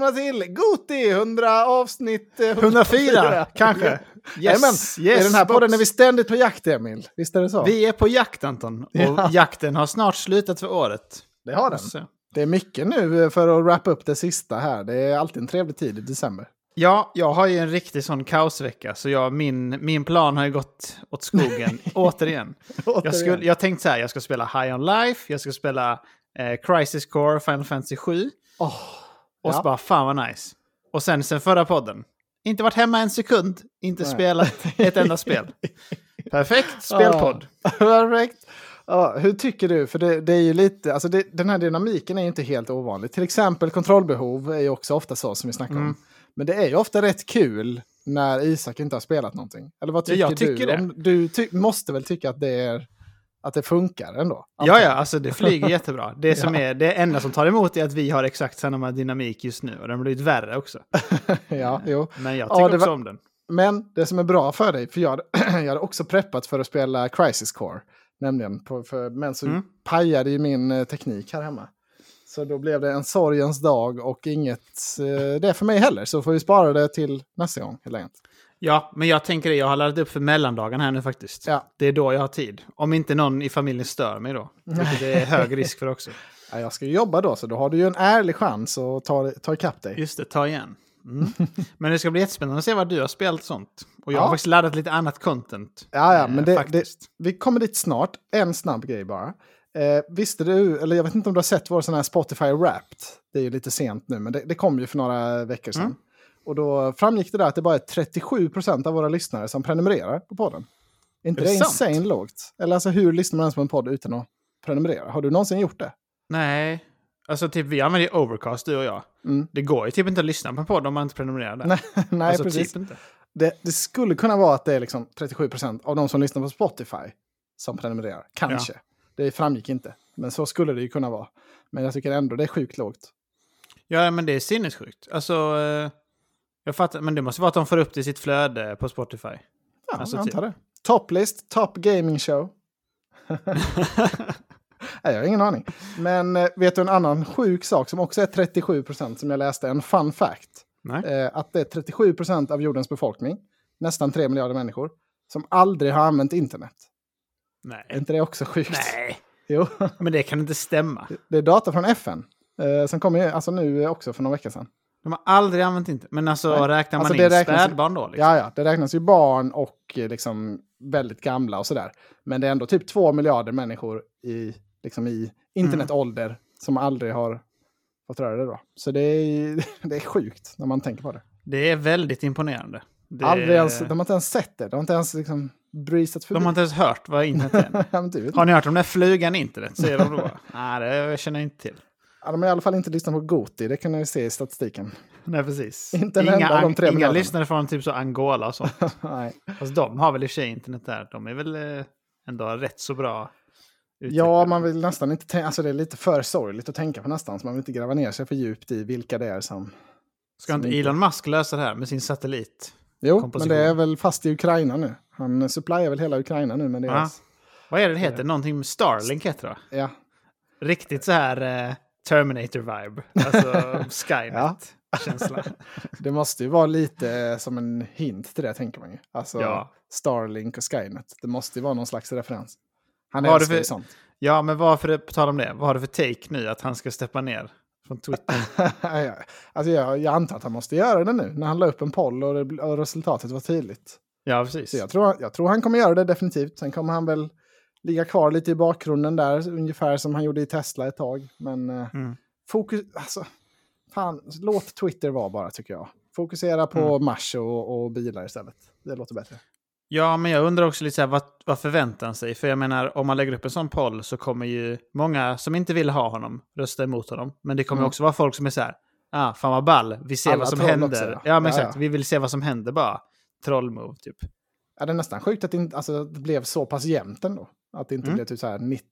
välkomna till Goti 100 avsnitt eh, 104 kanske. Yes, Jajamän. yes, I den här box. podden är vi ständigt på jakt, Emil. Visst är det så? Vi är på jakt Anton. Och Ja. jakten har snart slutat för året. Det har den. Så. Det är mycket nu för att wrappa upp det sista här. Det är alltid en trevlig tid i december. Ja, jag har ju en riktig sån kaosvecka. Så jag, min, min plan har ju gått åt skogen återigen. Jag, skulle, jag tänkte så här, jag ska spela High On Life, jag ska spela eh, Crisis Core, Final Fantasy 7. Åh, Och så Ja. bara, fan vad nice. Och sen, sen förra podden, inte varit hemma en sekund, inte Nej. spelat ett enda spel. Perfekt spelpodd. Perfekt. Ja, hur tycker du? För det, det är ju lite, alltså det, den här dynamiken är ju inte helt ovanlig. Till exempel kontrollbehov är ju också ofta så som vi snackar Mm. om. Men det är ju ofta rätt kul när Isak inte har spelat någonting. Eller vad Ja, tycker, jag tycker du? det. Om, du ty, måste väl tycka att det, är, att det funkar ändå? Ja, ja, alltså det flyger jättebra. Det, som Ja. är, det enda som tar emot är att vi har exakt samma dynamik just nu. Och den har blivit värre också. ja, jo. Men jag Ja, tycker det också var- om den. Men det som är bra för dig, för jag, hade- jag hade också preppat för att spela Crisis Core. Nämligen, på, för, men så Mm. pajade ju min eh, teknik här hemma. Så då blev det en sorgens dag och inget eh, det för mig heller. Så får vi spara det till nästa gång helt enkelt. Ja, men jag tänker det. Jag har laddat upp för mellandagen här nu faktiskt. Ja. Det är då jag har tid. Om inte någon i familjen stör mig då. Vilket det är hög risk för också. Ja, jag ska ju jobba då, så då har du ju en ärlig chans att ta, ta ikapp dig. Just det, ta igen. Mm. Men det ska bli jättespännande att se vad du har spelat sånt. Och jag Ja. har faktiskt laddat lite annat content. Ja, ja, eh, men det, det, faktiskt. vi kommer dit snart. En snabb grej bara. Eh, visste du, eller jag vet inte om du har sett vår sån här Spotify Wrapped. Det är ju lite sent nu, men det, det kom ju för några veckor sedan. Mm. Och då framgick det där att det bara är 37% av våra lyssnare som prenumererar på podden. Är inte Är det, det insane lågt? Eller alltså hur lyssnar man ens på en podd utan att prenumerera? Har du någonsin gjort det? Nej. Alltså typ vi använder ju Overcast du och jag. Mm. Det går ju typ inte att lyssna på en podd om man inte prenumererar där. Nej, nej alltså precis. typ inte. Det, det skulle kunna vara att det är liksom 37% av de som lyssnar på Spotify som prenumererar. Kanske. Det framgick inte. Men så skulle det ju kunna vara. Men jag tycker ändå det är sjukt lågt. Ja, men det är sinnessjukt. Alltså, eh, jag fattar, men det måste vara att de får upp det i sitt flöde på Spotify. Ja, Alltså, jag typ. antar det. Toplist, Top Gaming Show. Nej, jag har ingen aning. Men eh, vet du en annan sjuk sak som också är 37% som jag läste, en fun fact. Nej. Eh, att det är 37% av jordens befolkning, nästan 3 miljarder människor, som aldrig har använt internet. Är Nej. inte det också sjukt? Nej, Jo, men det kan inte stämma. det är data från FN. Eh, som kom alltså nu också för några veckor sedan. De har aldrig använt inte. Men alltså Nej. räknar man Alltså, in spädbarn då? Liksom? Ja, ja, det räknas ju barn och eh, liksom väldigt gamla och sådär. Men det är ändå typ två miljarder människor i, liksom i internetålder som aldrig har fått röra det då. Så det är, det är sjukt när man tänker på det. Det är väldigt imponerande. Det, Aldrig ens, de har inte ens sett det. De har inte ens liksom breezat förbi. de har inte ens hört vad internet är. Vet Har ni hört om den där flugan internet? Säger de då. Nej, det känner jag inte till. Ja, de har i alla fall inte lyssnat på Goti, det kan ni se i statistiken. Nej, precis. Inte en enda av de tre inga lyssnare från typ så Angola och sånt. Nej. Fast de har väl i och för sig internet där. De är väl eh, ändå rätt så bra Ja, utvecklade. man vill nästan inte tänka, alltså det är lite för sorgligt att tänka på nästan, så man vill inte gräva ner sig för djupt i vilka det är som... Ska inte som inte- Elon Musk lösa det här med sin satellit? Jo, men det är väl fast i Ukraina nu. Han supplyar väl hela Ukraina nu med deras... Vad är det det heter? Någonting med Starlink heter det va? Ja. Riktigt så här eh, Terminator-vibe. Alltså Skynet-känsla. Det måste ju vara lite eh, som en hint till det, tänker man ju. Alltså Ja. Starlink och Skynet. Det måste ju vara någon slags referens. Han Vad älskar ju sånt. Ja, men varför, på tal om det, vad har du för take nu att han ska steppa ner från Twitter? Alltså jag, jag antar att han måste göra det nu, när han la upp en poll och, det, och resultatet var tydligt. Ja, precis. Så jag tror, jag tror han kommer göra det definitivt. Sen kommer han väl ligga kvar lite i bakgrunden där, ungefär som han gjorde i Tesla ett tag. Men eh, Mm. fokus, alltså, fan, låt Twitter vara bara tycker jag. Fokusera på Mm. Mars och, och bilar istället. Det låter bättre. Ja, men jag undrar också lite så här, vad, vad förväntar han sig? För jag menar, om man lägger upp en sån poll så kommer ju många som inte vill ha honom rösta emot honom. Men det kommer Mm. också vara folk som är så här, ah, fan vad ball, vi ser Alla vad som händer. också, ja. ja. men Ja, exakt, ja. vi vill se vad som händer bara. Trollmove, typ. Ja, det är nästan sjukt att det, inte, alltså, det blev så pass jämnt ändå. Att det inte Mm. blev typ så här 90.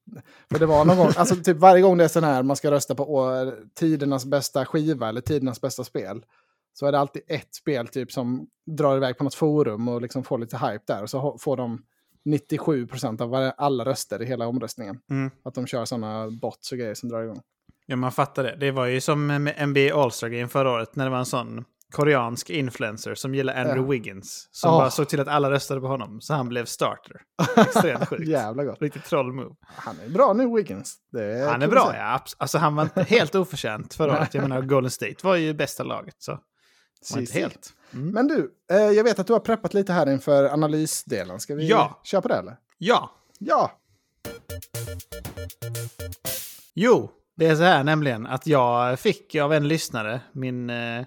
För det var någon gång, alltså typ varje gång det är sån här, man ska rösta på å, tidernas bästa skiva eller tidernas bästa spel. Så är det alltid ett spel typ som drar iväg på något forum och liksom får lite hype där. Och så får de 97% av varje- alla röster i hela omröstningen. Mm. Att de kör sådana bots och grejer som drar igång. Ja, man fattar det. Det var ju som med NBA All-Star Game förra året när det var en sån koreansk influencer som gillar Andrew Ja. Wiggins. Som Oh. bara såg till att alla röstade på honom, så han blev starter. Extremt sjukt. Jävla gott. Riktigt troll-move. Han är bra nu, Wiggins. Det Han är bra, säga. ja. Alltså han var inte helt oförtjänt förra året. Jag menar, Golden State var ju bästa laget. Så inte helt. Mm. Men du, eh, jag vet att du har preppat lite här inför analysdelen. Ska vi Ja. köra på det eller? Ja, Ja! jo. Det är så här nämligen att jag fick av en lyssnare, min, eh,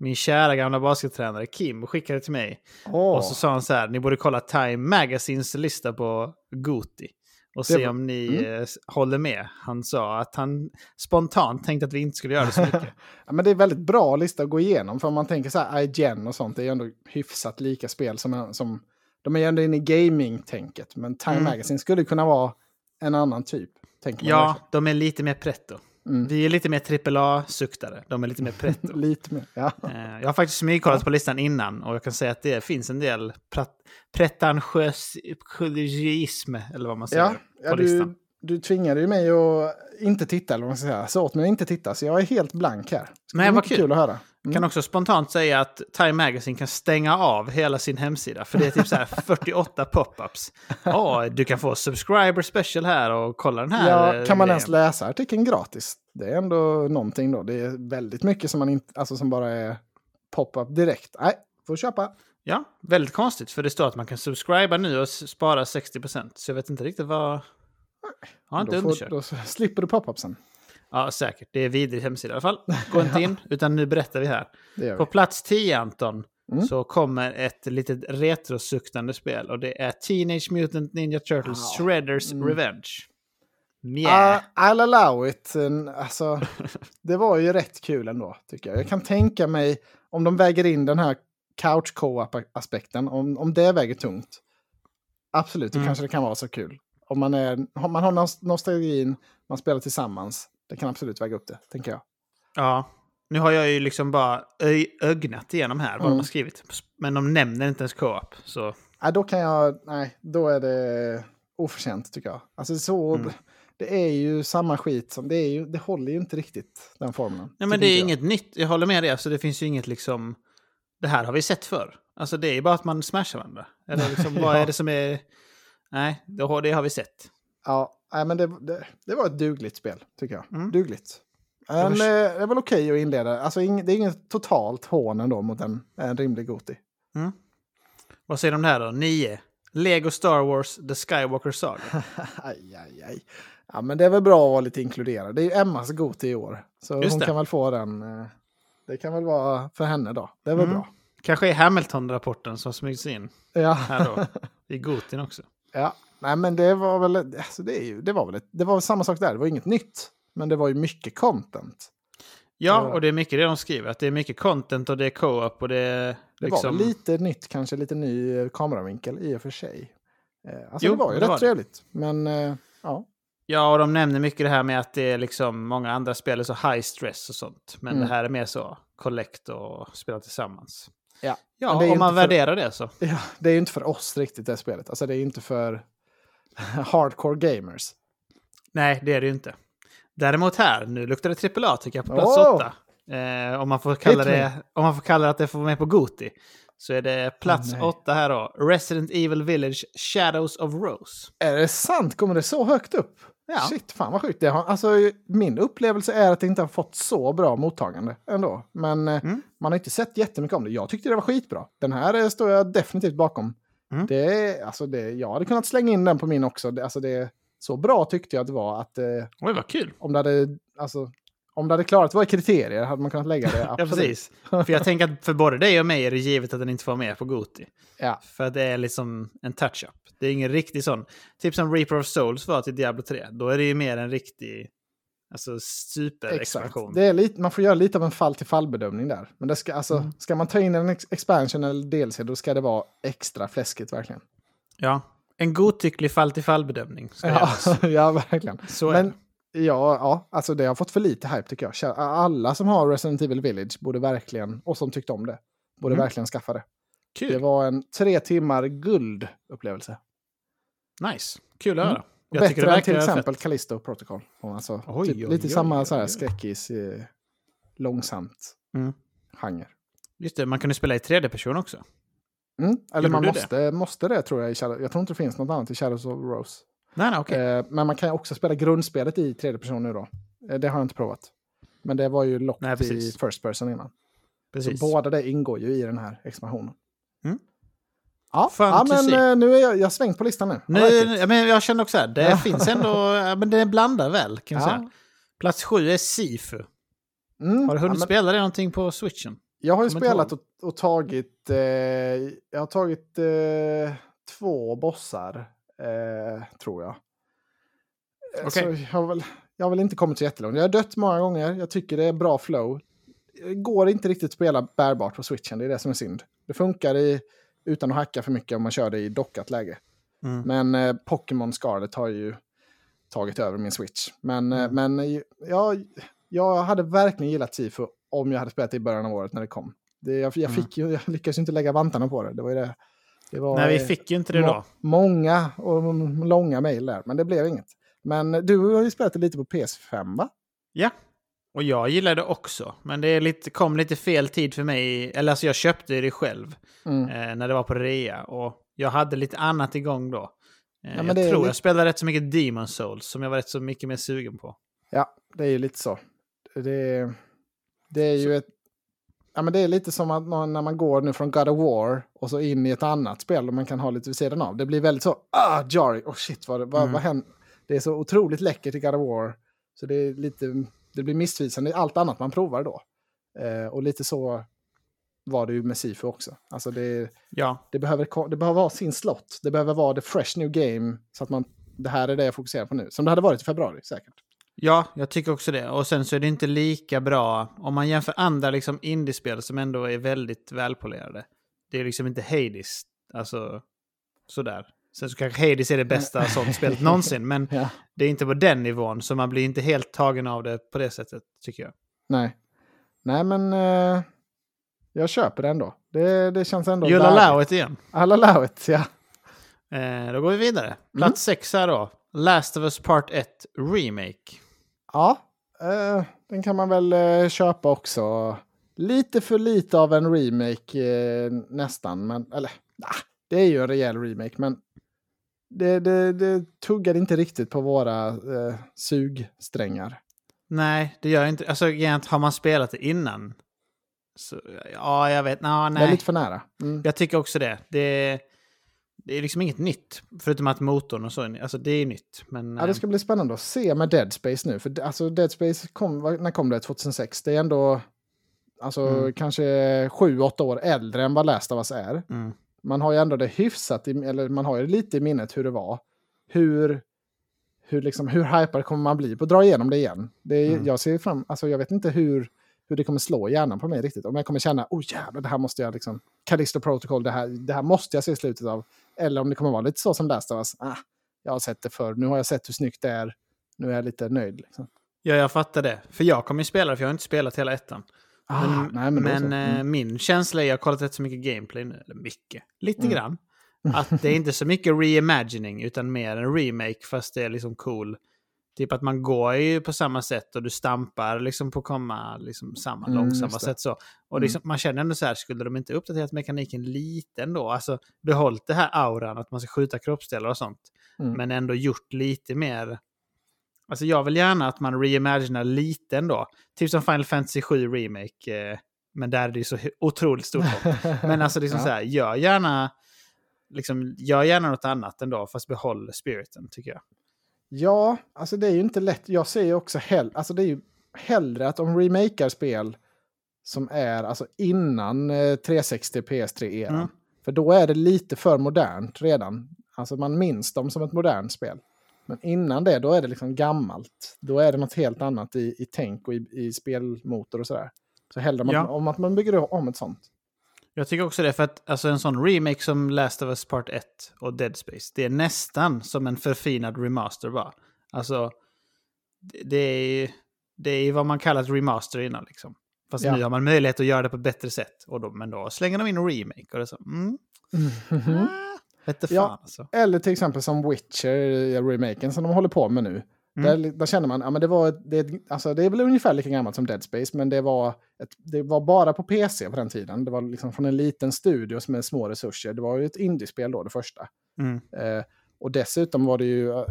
min kära gamla baskettränare Kim, skickade till mig. Åh. Och så sa han så här, ni borde kolla Time Magazines lista på Goti. Och se var- om ni mm. eh, håller med. Han sa att han spontant tänkte att vi inte skulle göra det så mycket. Ja, men det är väldigt bra lista att gå igenom. För om man tänker så här, IGN och sånt, det är ju ändå hyfsat lika spel som... som de är ju ändå inne i gaming-tänket. Men Time Mm. Magazine skulle kunna vara en annan typ. Ja, de är lite mer pretto. Mm. Vi är lite mer AAA-suktare. De är lite mer pretto. Lite mer. Ja. Eh, Jag har faktiskt smygkollat på listan innan och jag kan säga att det finns en del pra- pretentiösism, eller vad man säger, Ja, ja på du, listan. du tvingade ju mig att inte titta, eller vad man ska säga. Så åt mig att inte titta, så jag är helt blank här. Ska Nej, vad kul. kul att höra. Mm. Kan också spontant säga att Time Magazine kan stänga av hela sin hemsida. För det är typ så här 48 pop-ups. Ja, du kan få subscriber special här och kolla den här. Ja, eh, kan man ens läsa artikeln gratis? Det är ändå någonting då. Det är väldigt mycket som, man inte, alltså som bara är pop-up direkt. Nej, får köpa. Ja, väldigt konstigt. För det står att man kan subscriba nu och spara 60%. Så jag vet inte riktigt vad... Jag har inte Då, får, undersökt. då slipper du pop-upsen. Ja, säkert. Det är vidrig hemsida i alla fall. Gå inte in, utan nu berättar vi här. Det gör På vi. plats 10, Anton, Mm. så kommer ett litet retrosuktande spel. Och det är Teenage Mutant Ninja Turtles Ja. Shredders Mm. Revenge. Yeah. Ah, I'll allow it. Alltså, det var ju rätt kul ändå, tycker jag. Jag kan tänka mig, om de väger in den här couch co-op-aspekten, om, om det väger tungt. Absolut, då Mm. kanske det kan vara så kul. Om man, är, man har nos- nostalgin, man spelar tillsammans. Det kan absolut väga upp det, tänker jag. Ja. Nu har jag ju liksom bara ögnat igenom här vad de Mm. har skrivit. Men de nämner inte ens co-op. Så Nej, då kan jag... Nej, då är det oförtjänt, tycker jag. Alltså så... Mm. Det är ju samma skit som... Det, är ju, det håller ju inte riktigt, den formen. Nej, men det är inget nytt. Jag håller med dig. Alltså, det finns ju inget liksom... Det här har vi sett förr. Alltså det är ju bara att man smashar varandra. Eller liksom, vad Ja. är det som är... Nej, det har, det har vi sett. Ja, nej, men det, det, det var ett dugligt spel, tycker jag. Mm. Dugligt. Men, först- eh, det är väl okej att inleda. Alltså, ing, det är inget totalt hån ändå mot en, en rimlig Goti. Vad säger de här då? 9. Lego Star Wars The Skywalker Saga. aj, aj, aj. Ja, men det är väl bra att vara lite inkluderad. Det är ju Emmas Goti i år. Så Just hon det. kan väl få den. eh, Det kan väl vara för henne då. Det är väl Mm. bra. Kanske är Hamilton-rapporten som smygs in Ja. här då. I Gotin också. Ja, nej men det var väl, alltså det, är ju, det var väl ett, det var samma sak där, det var inget nytt. Men det var ju mycket content. Ja, Ja. och det är mycket det de skriver. Att det är mycket content och det är co-op och det är Det liksom... var lite nytt, kanske lite ny eh, kameravinkel i och för sig. Eh, Alltså Jo, det var ju det rätt var trevligt. Men eh, ja, Ja, och de nämner mycket det här med att det är liksom många andra spel är så high stress och sånt. Men Mm. det här är mer så collect och spela tillsammans. Ja, Ja, om man för- värderar det så. ja, det är ju inte för oss riktigt det spelet. Alltså det är ju inte för hardcore gamers. Nej, det är det ju inte. Däremot här, nu luktar det AAA tycker jag på plats Åh! åtta. Eh, om, man får kalla Hit me. det, om man får kalla det att det får vara med på Goti. Så är det plats nej. åtta här då. Resident Evil Village Shadows of Rose. Är det sant? Kommer det så högt upp? Ja. Shit, fan vad sjukt. Det har, alltså, min upplevelse är att det inte har fått så bra mottagande ändå. Men eh, Mm. man har inte sett jättemycket om det. Jag tyckte det var skitbra. Den här eh, står jag definitivt bakom. Mm. Det, alltså det, jag hade kunnat slänga in den på min också. Det, alltså det, så bra tyckte jag att det var att eh, Oj, vad kul. om, det hade, alltså, om det hade klarat är kriterier hade man kunnat lägga det. Ja, precis. För jag tänker att för både dig och mig är det givet att den inte får med på Goti. Ja. För att det är liksom en touch-up. Det är ingen riktig sån. Typ som Reaper of Souls var till Diablo 3. Då är det ju mer en riktig alltså, Exakt. superexpansion. Det är lite, man får göra lite av en fall till fall-bedömning där. Men det ska, alltså, Mm. ska man ta in en ex expansion eller DLC då ska det vara extra fläskigt verkligen. Ja. En godtycklig fall till fall-bedömning. Ja, ja verkligen. Så Men det. ja, ja, alltså det har fått för lite hype tycker jag. Alla som har Resident Evil Village borde verkligen, och som tyckte om det, borde Mm. verkligen skaffa det. Kul. Det var en tre timmar guld-upplevelse. Nice. Kul att Mm. Jag Bättre det än till exempel fett. Callisto Protocol. Alltså, Oj, typ, oj, lite oj, samma så här skräckis, eh, långsamt Mm. genre. Just det, man kunde spela i tredje person också. Mm. Eller Gjorde man måste, måste det tror jag i Shadow. Jag tror inte det finns något annat i Shadows of Rose. Nej, nej, okej. Eh, men man kan också spela grundspelet i tredje person nu då. Eh, det har jag inte provat. Men det var ju Nej, locked i first person innan. Precis. Så båda det ingår ju i den här expansionen. Mm. Ja, ja men eh, nu är jag, jag svängt på listan nu. Nu, ja, men jag känner också här, det Ja. finns ändå, ja, men det blandar väl kan Ja. säga. Plats sju är Sifu. Mm, Har du ja, hunnit men spela det någonting på switchen? Jag har ju Kommer spelat och, och tagit, eh, jag har tagit eh, två bossar, eh, tror jag. Eh. Så jag, har väl, jag har väl inte kommit så jättelångt. Jag har dött många gånger, jag tycker det är bra flow. Det går inte riktigt att spela bärbart på switchen, det är det som är synd. Det funkar i, utan att hacka för mycket om man kör det i dockat läge. Mm. Men eh, Pokémon Scarlet har ju tagit över min Switch. Men, eh, Mm. men eh, jag, jag hade verkligen gillat Tifo om jag hade spelat det i början av året när det kom. Det, jag, jag, Mm. fick ju, jag lyckades ju inte lägga vantarna på det. Det var det. det var, Nej, vi eh, fick ju inte det må- då. Många och långa mejl där, men det blev inget. Men du har ju spelat det lite på PS5 va? Ja. Och jag gillade det också. Men det är lite, kom lite fel tid för mig. Eller alltså jag köpte det själv Mm. eh, när det var på rea. Och jag hade lite annat igång då. Eh, men jag tror lite- jag spelade rätt så mycket Demon Souls som jag var rätt så mycket mer sugen på. Ja, det är ju lite så. Det, det är ju ett... Ja, men det är lite som att när man går nu från God of War och så in i ett annat spel och man kan ha lite vid sidan av. Det blir väldigt så, ah, jarring, oh shit, vad, vad, Mm. vad händer? Det är så otroligt läckert i God of War. Så det är lite, det blir missvisande i allt annat man provar då. Eh, och lite så var det ju med Sifu också. Alltså det, Ja, det, behöver, det behöver vara sin slott. Det behöver vara the fresh new game. Så att man, det här är det jag fokuserar på nu. Som det hade varit i februari säkert. Ja, jag tycker också det. Och sen så är det inte lika bra om man jämför andra liksom indiespel som ändå är väldigt välpolerade. Det är liksom inte Hades, alltså sådär. Sen så kanske Hades är det bästa sånt spelet någonsin, men Ja. det är inte på den nivån, så man blir inte helt tagen av det på det sättet, tycker jag. Nej. Nej, men eh, jag köper det ändå. Det, det känns ändå... Allow it igen. I'll allow it, ja. Eh, då går vi vidare. Plats sex här då. Last of us Part 1 Remake. Ja, eh, den kan man väl eh, köpa också. Lite för lite av en remake eh, nästan. Men, eller, nah, det är ju en rejäl remake, men det, det, det tuggade inte riktigt på våra eh, sugsträngar. Nej, det gör inte... Alltså har man spelat det innan. Så, ja, jag vet. Nå, Det är nej. lite för nära. Mm. Jag tycker också det. det. Det är liksom inget nytt. Förutom att motorn och så, alltså det är nytt. Men, Ja, det ska bli spännande att se med Dead Space nu. För alltså Dead Space kom, när kom det? 2006? Det är ändå alltså, Mm. kanske sju, åtta år äldre än vad Last of Us är. mm. Man har ju ändå det hyfsat, i, eller man har ju lite i minnet hur det var. Hur, hur, liksom, hur hypad kommer man bli på att dra igenom det igen? Det är, Mm. Jag ser fram, alltså jag vet inte hur, hur det kommer slå hjärnan på mig riktigt. Om jag kommer känna, oh jävlar, det här måste jag liksom, Callisto Protocol, det här, det här måste jag se slutet av. Eller om det kommer vara lite så som Last of Us, ah, jag har sett det förr, nu har jag sett hur snyggt det är, nu är jag lite nöjd. Liksom. Ja, jag fattar det. För jag kommer ju spela för jag har inte spelat hela ettan. Ah, Men, nej, men men eh, Mm. min känsla är, jag har kollat rätt så mycket gameplay nu, eller mycket, lite Mm. grann. Att det är inte så mycket reimagining, utan mer en remake, fast det är liksom cool. Typ att man går ju på samma sätt och du stampar liksom på komma liksom samma Mm, långsamma sätt så. Och Mm. liksom, man känner ändå så här, skulle de inte uppdaterat mekaniken lite ändå? Alltså behållit det här auran, att man ska skjuta kroppsdelar och sånt. Mm. Men ändå gjort lite mer... Alltså jag vill gärna att man reimaginar lite ändå. Typ som Final Fantasy 7 Remake. Eh, men där är det ju så otroligt stort. Men alltså liksom Ja. så här, gör gärna, liksom, gör gärna något annat ändå, fast behåll spiriten tycker jag. Ja, alltså det är ju inte lätt. Jag ser ju också hell alltså det är ju hellre att de remakar spel som är alltså innan eh, 360 PS3-eran. Mm. För då är det lite för modernt redan. Alltså man minns dem som ett modernt spel. Men innan det, då är det liksom gammalt. Då är det något helt annat i, i tänk och i, i spelmotor och sådär. Så hellre man, Ja. om att man bygger om ett sånt. Jag tycker också det, för att alltså, en sån remake som Last of Us Part 1 och Dead Space, det är nästan som en förfinad remaster bara. Alltså, det- är, det är vad man kallar ett remaster innan liksom. Fast Ja. nu har man möjlighet att göra det på ett bättre sätt. Och då, men då slänger de in en remake och det är så, mm, Mhm. ah, Vete fan Ja, alltså. Eller till exempel som Witcher-remaken som de håller på med nu. Mm. Där, där känner man, ja men det var, det, alltså det är väl ungefär lika gammalt som Dead Space, men det var, ett, det var bara på PC på den tiden. Det var liksom från en liten studio med små resurser. Det var ju ett indiespel då, det första. Mm. Eh, och dessutom var det ju, eh,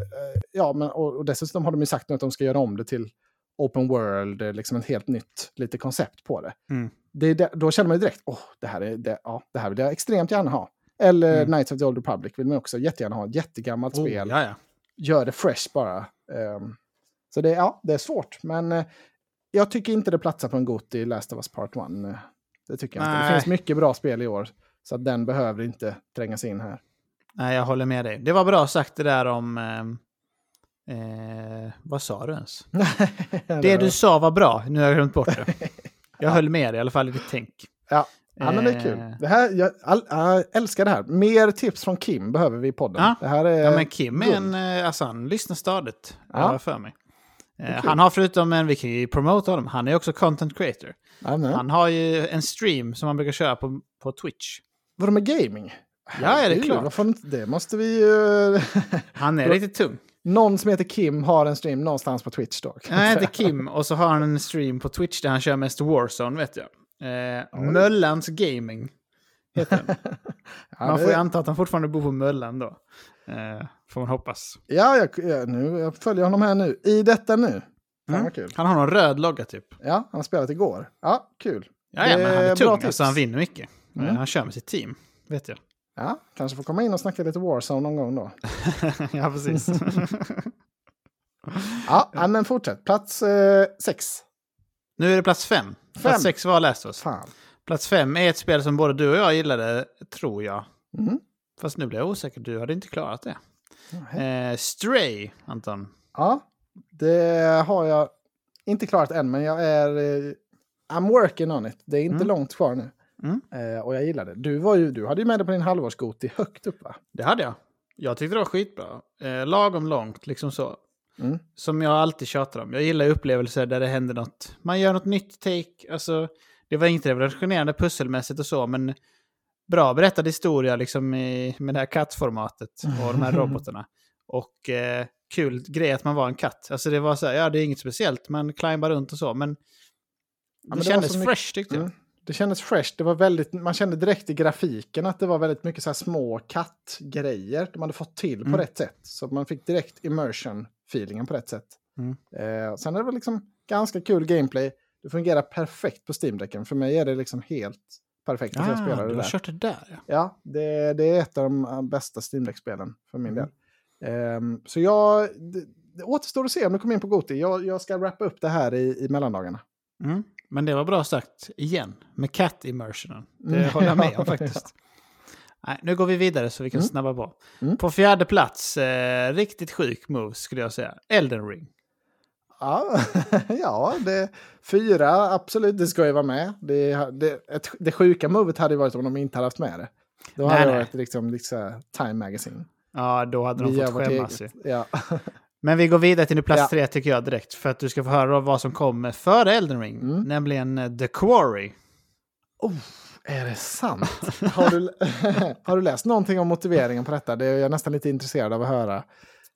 ja men och, och dessutom har de ju sagt nu att de ska göra om det till open world, eh, liksom ett helt nytt lite koncept på det. Mm. det, det då känner man ju direkt, åh, det här, är, det, ja, det här vill jag extremt gärna ha. Eller Mm. Knights of the Old Republic vill man också jättegärna ha. Ett jättegammalt Oh, spel. ja, ja. Gör det fresh bara. Ehm, så det, ja, det är svårt. Men eh, jag tycker inte det platsar på en GOT i Last of Us Part 1. eh, Det tycker jag inte. Det finns mycket bra spel i år. Så att den behöver inte trängas in här. Nej, jag håller med dig. Det var bra sagt det där om... ehm, Eh, vad sa du ens? Det du sa var bra, nu har jag glömt bort det. Jag höll med dig i alla fall i ditt tänk. Ja, ja men det är kul. Eh. Det här, jag, jag älskar det här. Mer tips från Kim behöver vi i podden. Ja. Det här är, Ja, men Kim är en, eh, alltså han lyssnar stadigt, Ja. för mig. Eh, han har förutom en, vi kan ju promota honom, han är också content creator. ja, men, Han har ju en stream som han brukar köra på, på Twitch. Vadå med gaming? Ja, är det klart. varför det måste vi ju... Han är riktigt tung. Någon som heter Kim har en stream någonstans på Twitch då. Han heter. Kim och så har han en stream på Twitch där han kör mest Warzone, vet jag. Eh. Möllans Gaming heter den. Ja, Man får ju anta att han fortfarande bor på Möllan då. Eh, får man hoppas. Ja, jag, ja, nu, jag följer honom här nu. I detta nu. Mm. Han har någon röd logga typ. Ja, han har spelat igår. Ja, kul. Ja, ja men han är är bra tung, tips. alltså han vinner mycket. Eh, Mm. Han kör med sitt team, vet jag. Ja, kanske får komma in och snacka lite Warzone någon gång då. ja, precis. Ja, ja men fortsätt. Plats eh, sex. nu är det plats fem. Plats sex var Last of Us. Fan. Plats fem är ett spel som både du och jag gillade, tror jag. Mm. Fast nu blir jag osäker, du hade inte klarat det. Eh, Stray, Anton. Ja, det har jag inte klarat än, men jag är... Eh, I'm working on it. Det är inte Mm. långt kvar nu. Mm. Eh, och jag gillar det. Du, var ju, du hade ju med det på din halvårsgoti högt upp va? Det hade jag. Jag tyckte det var skitbra. Eh, lagom långt, liksom så. Mm. Som jag alltid tjatar om. Jag gillar upplevelser där det händer något. Man gör något nytt take. Alltså, det var inte revolutionerande pusselmässigt och så, men bra berättad historia liksom i, med det här kattformatet och de här robotarna. Och eh, kul grej att man var en katt. Alltså det var så här, ja det är inget speciellt, man climbade runt och så, men det, men det kändes mycket- fresh tyckte jag. Mm. Det kändes fresh. Det var väldigt, man kände direkt i grafiken att det var väldigt mycket så här små kattgrejer de hade fått till på Mm. rätt sätt. Så man fick direkt immersion-feelingen på rätt sätt. Mm. Eh, sen är det väl liksom ganska kul gameplay. Det fungerar perfekt på Steam-däcken. För mig är det liksom helt perfekt att jag spelar det Ah, du där. har kört det där ja. Ja, det, det är ett av de eh, bästa Steam Deck-spelen för min Mm. del. Ehm, så jag, det, det återstår att se om det kommer in på Goti. Jag, jag ska wrappa upp det här i, i mellandagarna. Mm. Men det var bra sagt igen, med cat immersionen. Det Mm. håller jag med om faktiskt. Nej, nu går vi vidare så vi kan Mm. snabba på. Mm. På fjärde plats, eh, riktigt sjuk move skulle jag säga, Elden Ring. Ja, ja det, fyra, absolut, det ska ju vara med. Det, det, ett, det sjuka movet hade ju varit om de inte hade haft med det. Då Nej, hade det nej. varit liksom, liksom Time Magazine. Ja, då hade de Vi fått skämmas. ju. Ja. Men vi går vidare till plats Ja. tre tycker jag direkt. För att du ska få höra vad som kom före Elden Ring. Mm. Nämligen eh, The Quarry. Oh, är det sant? Har du, har du läst någonting om motiveringen på detta? Det är jag nästan lite intresserad av att höra.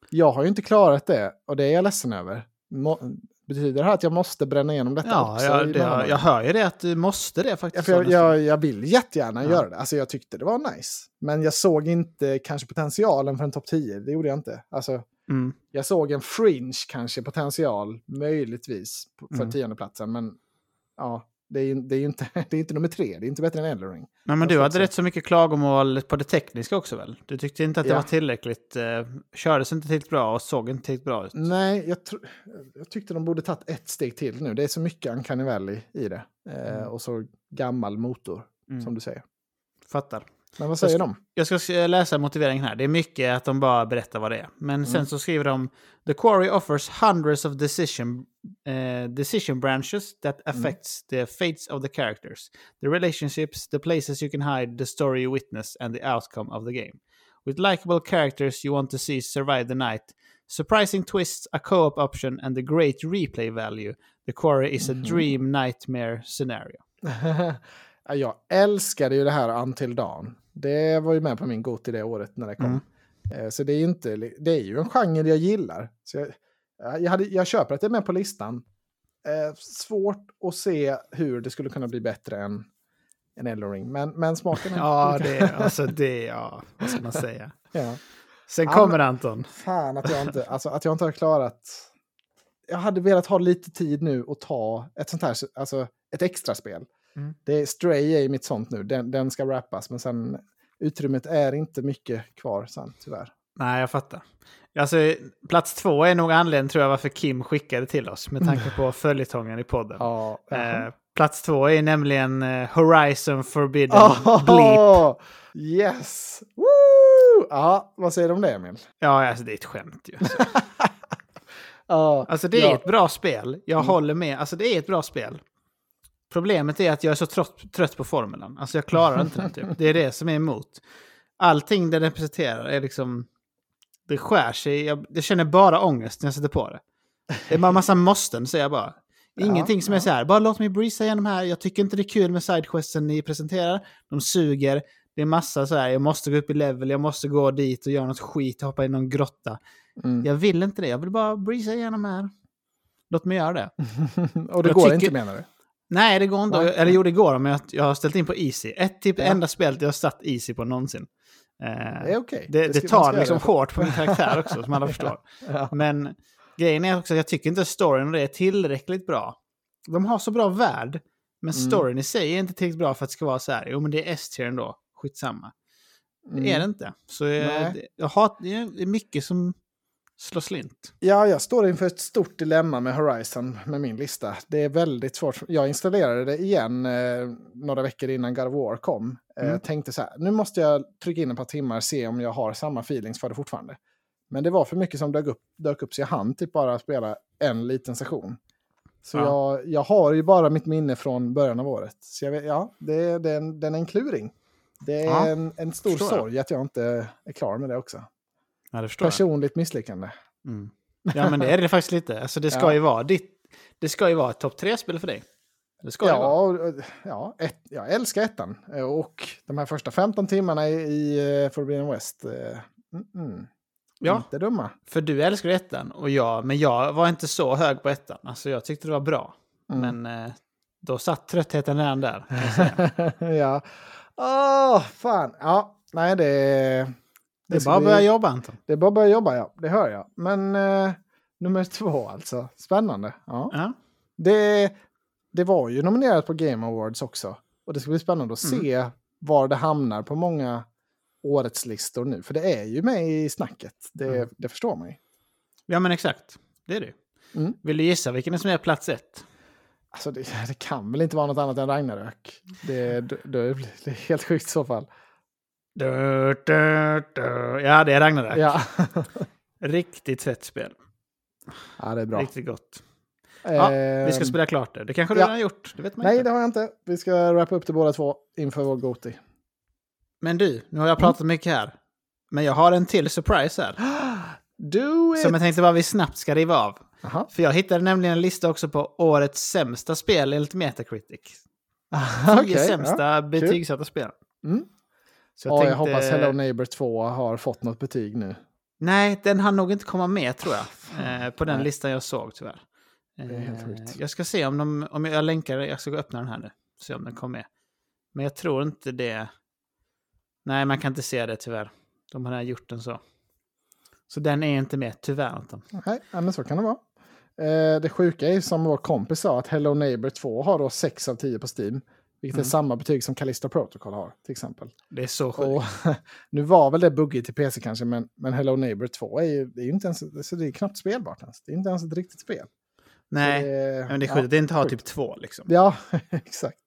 Jag har ju inte klarat det och det är jag ledsen över. Må, betyder det här att jag måste bränna igenom detta Ja, också? jag, i det, jag, hör ju det att du måste det Ja, faktiskt. för jag, jag, jag vill jättegärna Ja. göra det. Alltså, jag tyckte det var nice. Men jag såg inte kanske potentialen för en topp 10. Det gjorde jag inte. Alltså, Mm. jag såg en fringe kanske potential, möjligtvis, för Mm. tiondeplatsen. Men ja, det är det är ju inte, det är inte nummer tre. Det är inte bättre än Elden Ring. Nej, men du hade rätt så mycket klagomål på det tekniska också väl? Du tyckte inte att det Ja. var tillräckligt, eh, kördes inte tillräckligt bra och såg inte tillräckligt bra ut. Nej, jag, jag tyckte de borde tagit ett steg till nu. Det är så mycket Uncanny Valley i det. Eh, Mm. Och så gammal motor, Mm. som du säger. Fattar. Men vad säger de? Jag ska läsa motiveringen här. Det är mycket att de bara berättar vad det är. Men sen Mm. så skriver de The Quarry offers hundreds of decision, eh, decision branches that Mm. affects the fates of the characters, the relationships, the places you can hide, the story you witness and the outcome of the game. With likable characters you want to see survive the night, surprising twists, a co-op option and the great replay value, The Quarry is a Mhm. dream nightmare scenario. Jag älskade ju det här Until Dawn. Det var ju med på min GOTY det året när det kom. Mm. Så det är, inte, det är ju en genre jag gillar. Så jag, jag, hade, jag köper att det är med på listan. Eh, svårt att se hur det skulle kunna bli bättre än en Elden Men, men smaken är... ja, det, alltså det, ja, vad ska man säga? ja. Sen kommer ja, Anton. Fan att jag, inte, alltså, att jag inte har klarat... Jag hade velat ha lite tid nu och ta ett sånt här, alltså ett extra spel. Mm. Det är Stray är mitt sånt nu, den, den ska rappas, men sen utrymmet är inte mycket kvar sen, tyvärr. Nej, jag fattar. Alltså, plats två är nog anledningen tror jag varför Kim skickade till oss med tanke på följetongen i podden. Ja, eh, plats två är nämligen eh, Horizon Forbidden oh, Bleep. Yes! Woo! Ja, vad säger du om det Emil? Ja, alltså det är ett skämt ju. Alltså, oh, alltså det är ja. ett bra spel. Jag mm. håller med. Alltså det är ett bra spel. Problemet är att jag är så trött, trött på formulan. Alltså jag klarar inte den typ. Det är det som är emot. Allting det representerar är liksom det skär sig. Jag, jag känner bara ångest när jag sätter på det. Det är bara en massa måsten, säger jag bara. Ingenting ja, som ja. är så här, bara låt mig breeza igenom här. Jag tycker inte det är kul med sidequesten ni presenterar. De suger. Det är massa så här, jag måste gå upp i level, jag måste gå dit och göra något skit, hoppa i någon grotta. Mm. Jag vill inte det, jag vill bara breeza igenom här. Låt mig göra det. och det jag går tycker... inte menar du? Nej, det går inte. Nej. Eller jo, det går men jag, jag har ställt in på easy. Ett typ ja. enda spel jag har satt easy på någonsin. Eh, det, okay. det, det, det tar liksom hårt på min karaktär också, som alla förstår. ja. Men grejen är också att jag tycker inte storyn och det är tillräckligt bra. De har så bra värld, men mm. storyn i sig är inte tillräckligt bra för att det ska vara så här, jo men det är S-tier ändå, skitsamma. Mm. Det är mm. det inte. Så jag, jag har, det är mycket som slå slint. Ja, jag står inför ett stort dilemma med Horizon med min lista. Det är väldigt svårt. Jag installerade det igen eh, några veckor innan God of War kom. Eh, mm. Tänkte så här, nu måste jag trycka in ett par timmar och se om jag har samma feelings för det fortfarande. Men det var för mycket som dök upp, dök upp så jag hann typ bara spela en liten session. Så ja. jag, jag har ju bara mitt minne från början av året. Så vet, ja, det, det, är en, den är en kluring. Det är ja, en, en stor sorg att jag inte är klar med det också. Ja, det Personligt misslyckande. Mm. Ja, men det är det faktiskt lite. Alltså, det ska ja. ju vara ditt... Det ska ju vara ett topp tre-spel för dig. Det ska ja, vara. ja ett, jag älskar ettan. Och de här första 15 timmarna i, i eh, Forbidden West. Mm, mm. Ja, inte dumma. För du älskar ettan och jag, men jag var inte så hög på ettan. Alltså jag tyckte det var bra. Mm. Men eh, då satt tröttheten redan där. ja. Åh, oh, fan. Ja, nej det... Det är bara att börja jobba Anton. Det är bara att börja jobba, ja. Det hör jag. Men eh, nummer två alltså. Spännande. Ja. ja. Det, det var ju nominerat på Game Awards också. Och det ska bli spännande att mm. se var det hamnar på många årets listor nu. För det är ju med i snacket. Det, mm. det förstår man ju. Ja men exakt. Det är det. Mm. Vill du gissa vilken som är plats ett? Alltså det, det, kan väl inte vara något annat än Ragnarök. Det, det, det blir helt sjukt i så fall. Du, du, du. Ja, det är Ragnarök. Ja. Riktigt fett spel. Ja, det är bra. Riktigt gott. Ja, vi ska ehm, spela klart det. Det kanske du ja. redan har gjort? Det vet man Nej, inte. det har jag inte. Vi ska wrappa upp det båda två inför vår Goti. Men du, nu har jag pratat mm. mycket här. Men jag har en till surprise här. Do it! Som jag tänkte bara vi snabbt ska riva av. Aha. För jag hittade nämligen en lista också på årets sämsta spel enligt Metacritic. Tio okay, sämsta ja, betygsatta spel. Mm. Så jag, ja, tänkte... jag hoppas Hello Neighbor 2 har fått något betyg nu. Nej, den hann nog inte komma med tror jag. Eh, på den Nej. listan jag såg tyvärr. Det är helt sjukt. Eh, jag ska se om, de, om jag länkar, jag ska gå öppna den här nu. Se om den kommer med. Men jag tror inte det. Nej, man kan inte se det tyvärr. De har gjort den så. Så den är inte med, tyvärr Anton. Nej, men så kan det vara. Eh, det sjuka är som vår kompis sa att Hello Neighbor 2 har då 6 av 10 på Steam. Vilket mm. är samma betyg som Callisto Protocol har till exempel. Det är så sjukt. nu var väl det buggigt till PC kanske, men, men Hello Neighbor 2 är ju, det är ju inte ens, det är knappt spelbart ens. Det är inte ens ett riktigt spel. Nej, det, men det är sjukt ja, det inte har typ två liksom. Ja, exakt.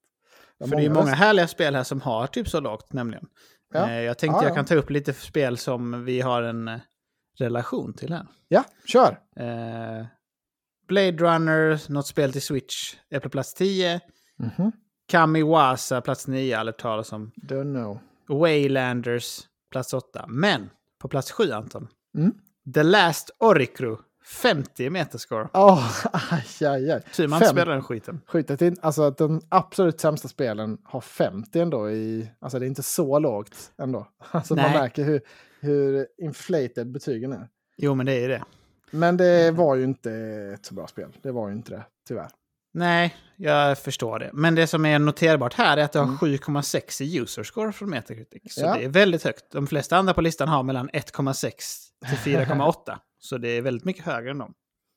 För det är många härliga spel här som har typ så lågt nämligen. Ja. Eh, jag tänkte ja, jag kan ta upp lite spel som vi har en eh, relation till här. Ja, kör! Eh, Blade Runner, något spel till Switch, är på plats 10. Mm -hmm. Kamiwasa, plats 9, aldrig talas om. Don't know. Waylanders, plats 8. Men på plats 7, Anton. Mm. The Last Oricru 50 metascore. Oh, aj, aj, aj. Tur man inte spelar den skiten. Skitet in, alltså att de absolut sämsta spelen har 50 ändå i... Alltså det är inte så lågt ändå. Alltså Nej. man märker hur, hur inflated betygen är. Jo, men det är ju det. Men det var ju inte ett så bra spel. Det var ju inte det, tyvärr. Nej, jag förstår det. Men det som är noterbart här är att det har Mm. 7,6 i user score från Metacritic. Så Ja. det är väldigt högt. De flesta andra på listan har mellan 1,6 till 4,8. så det är väldigt mycket högre än dem.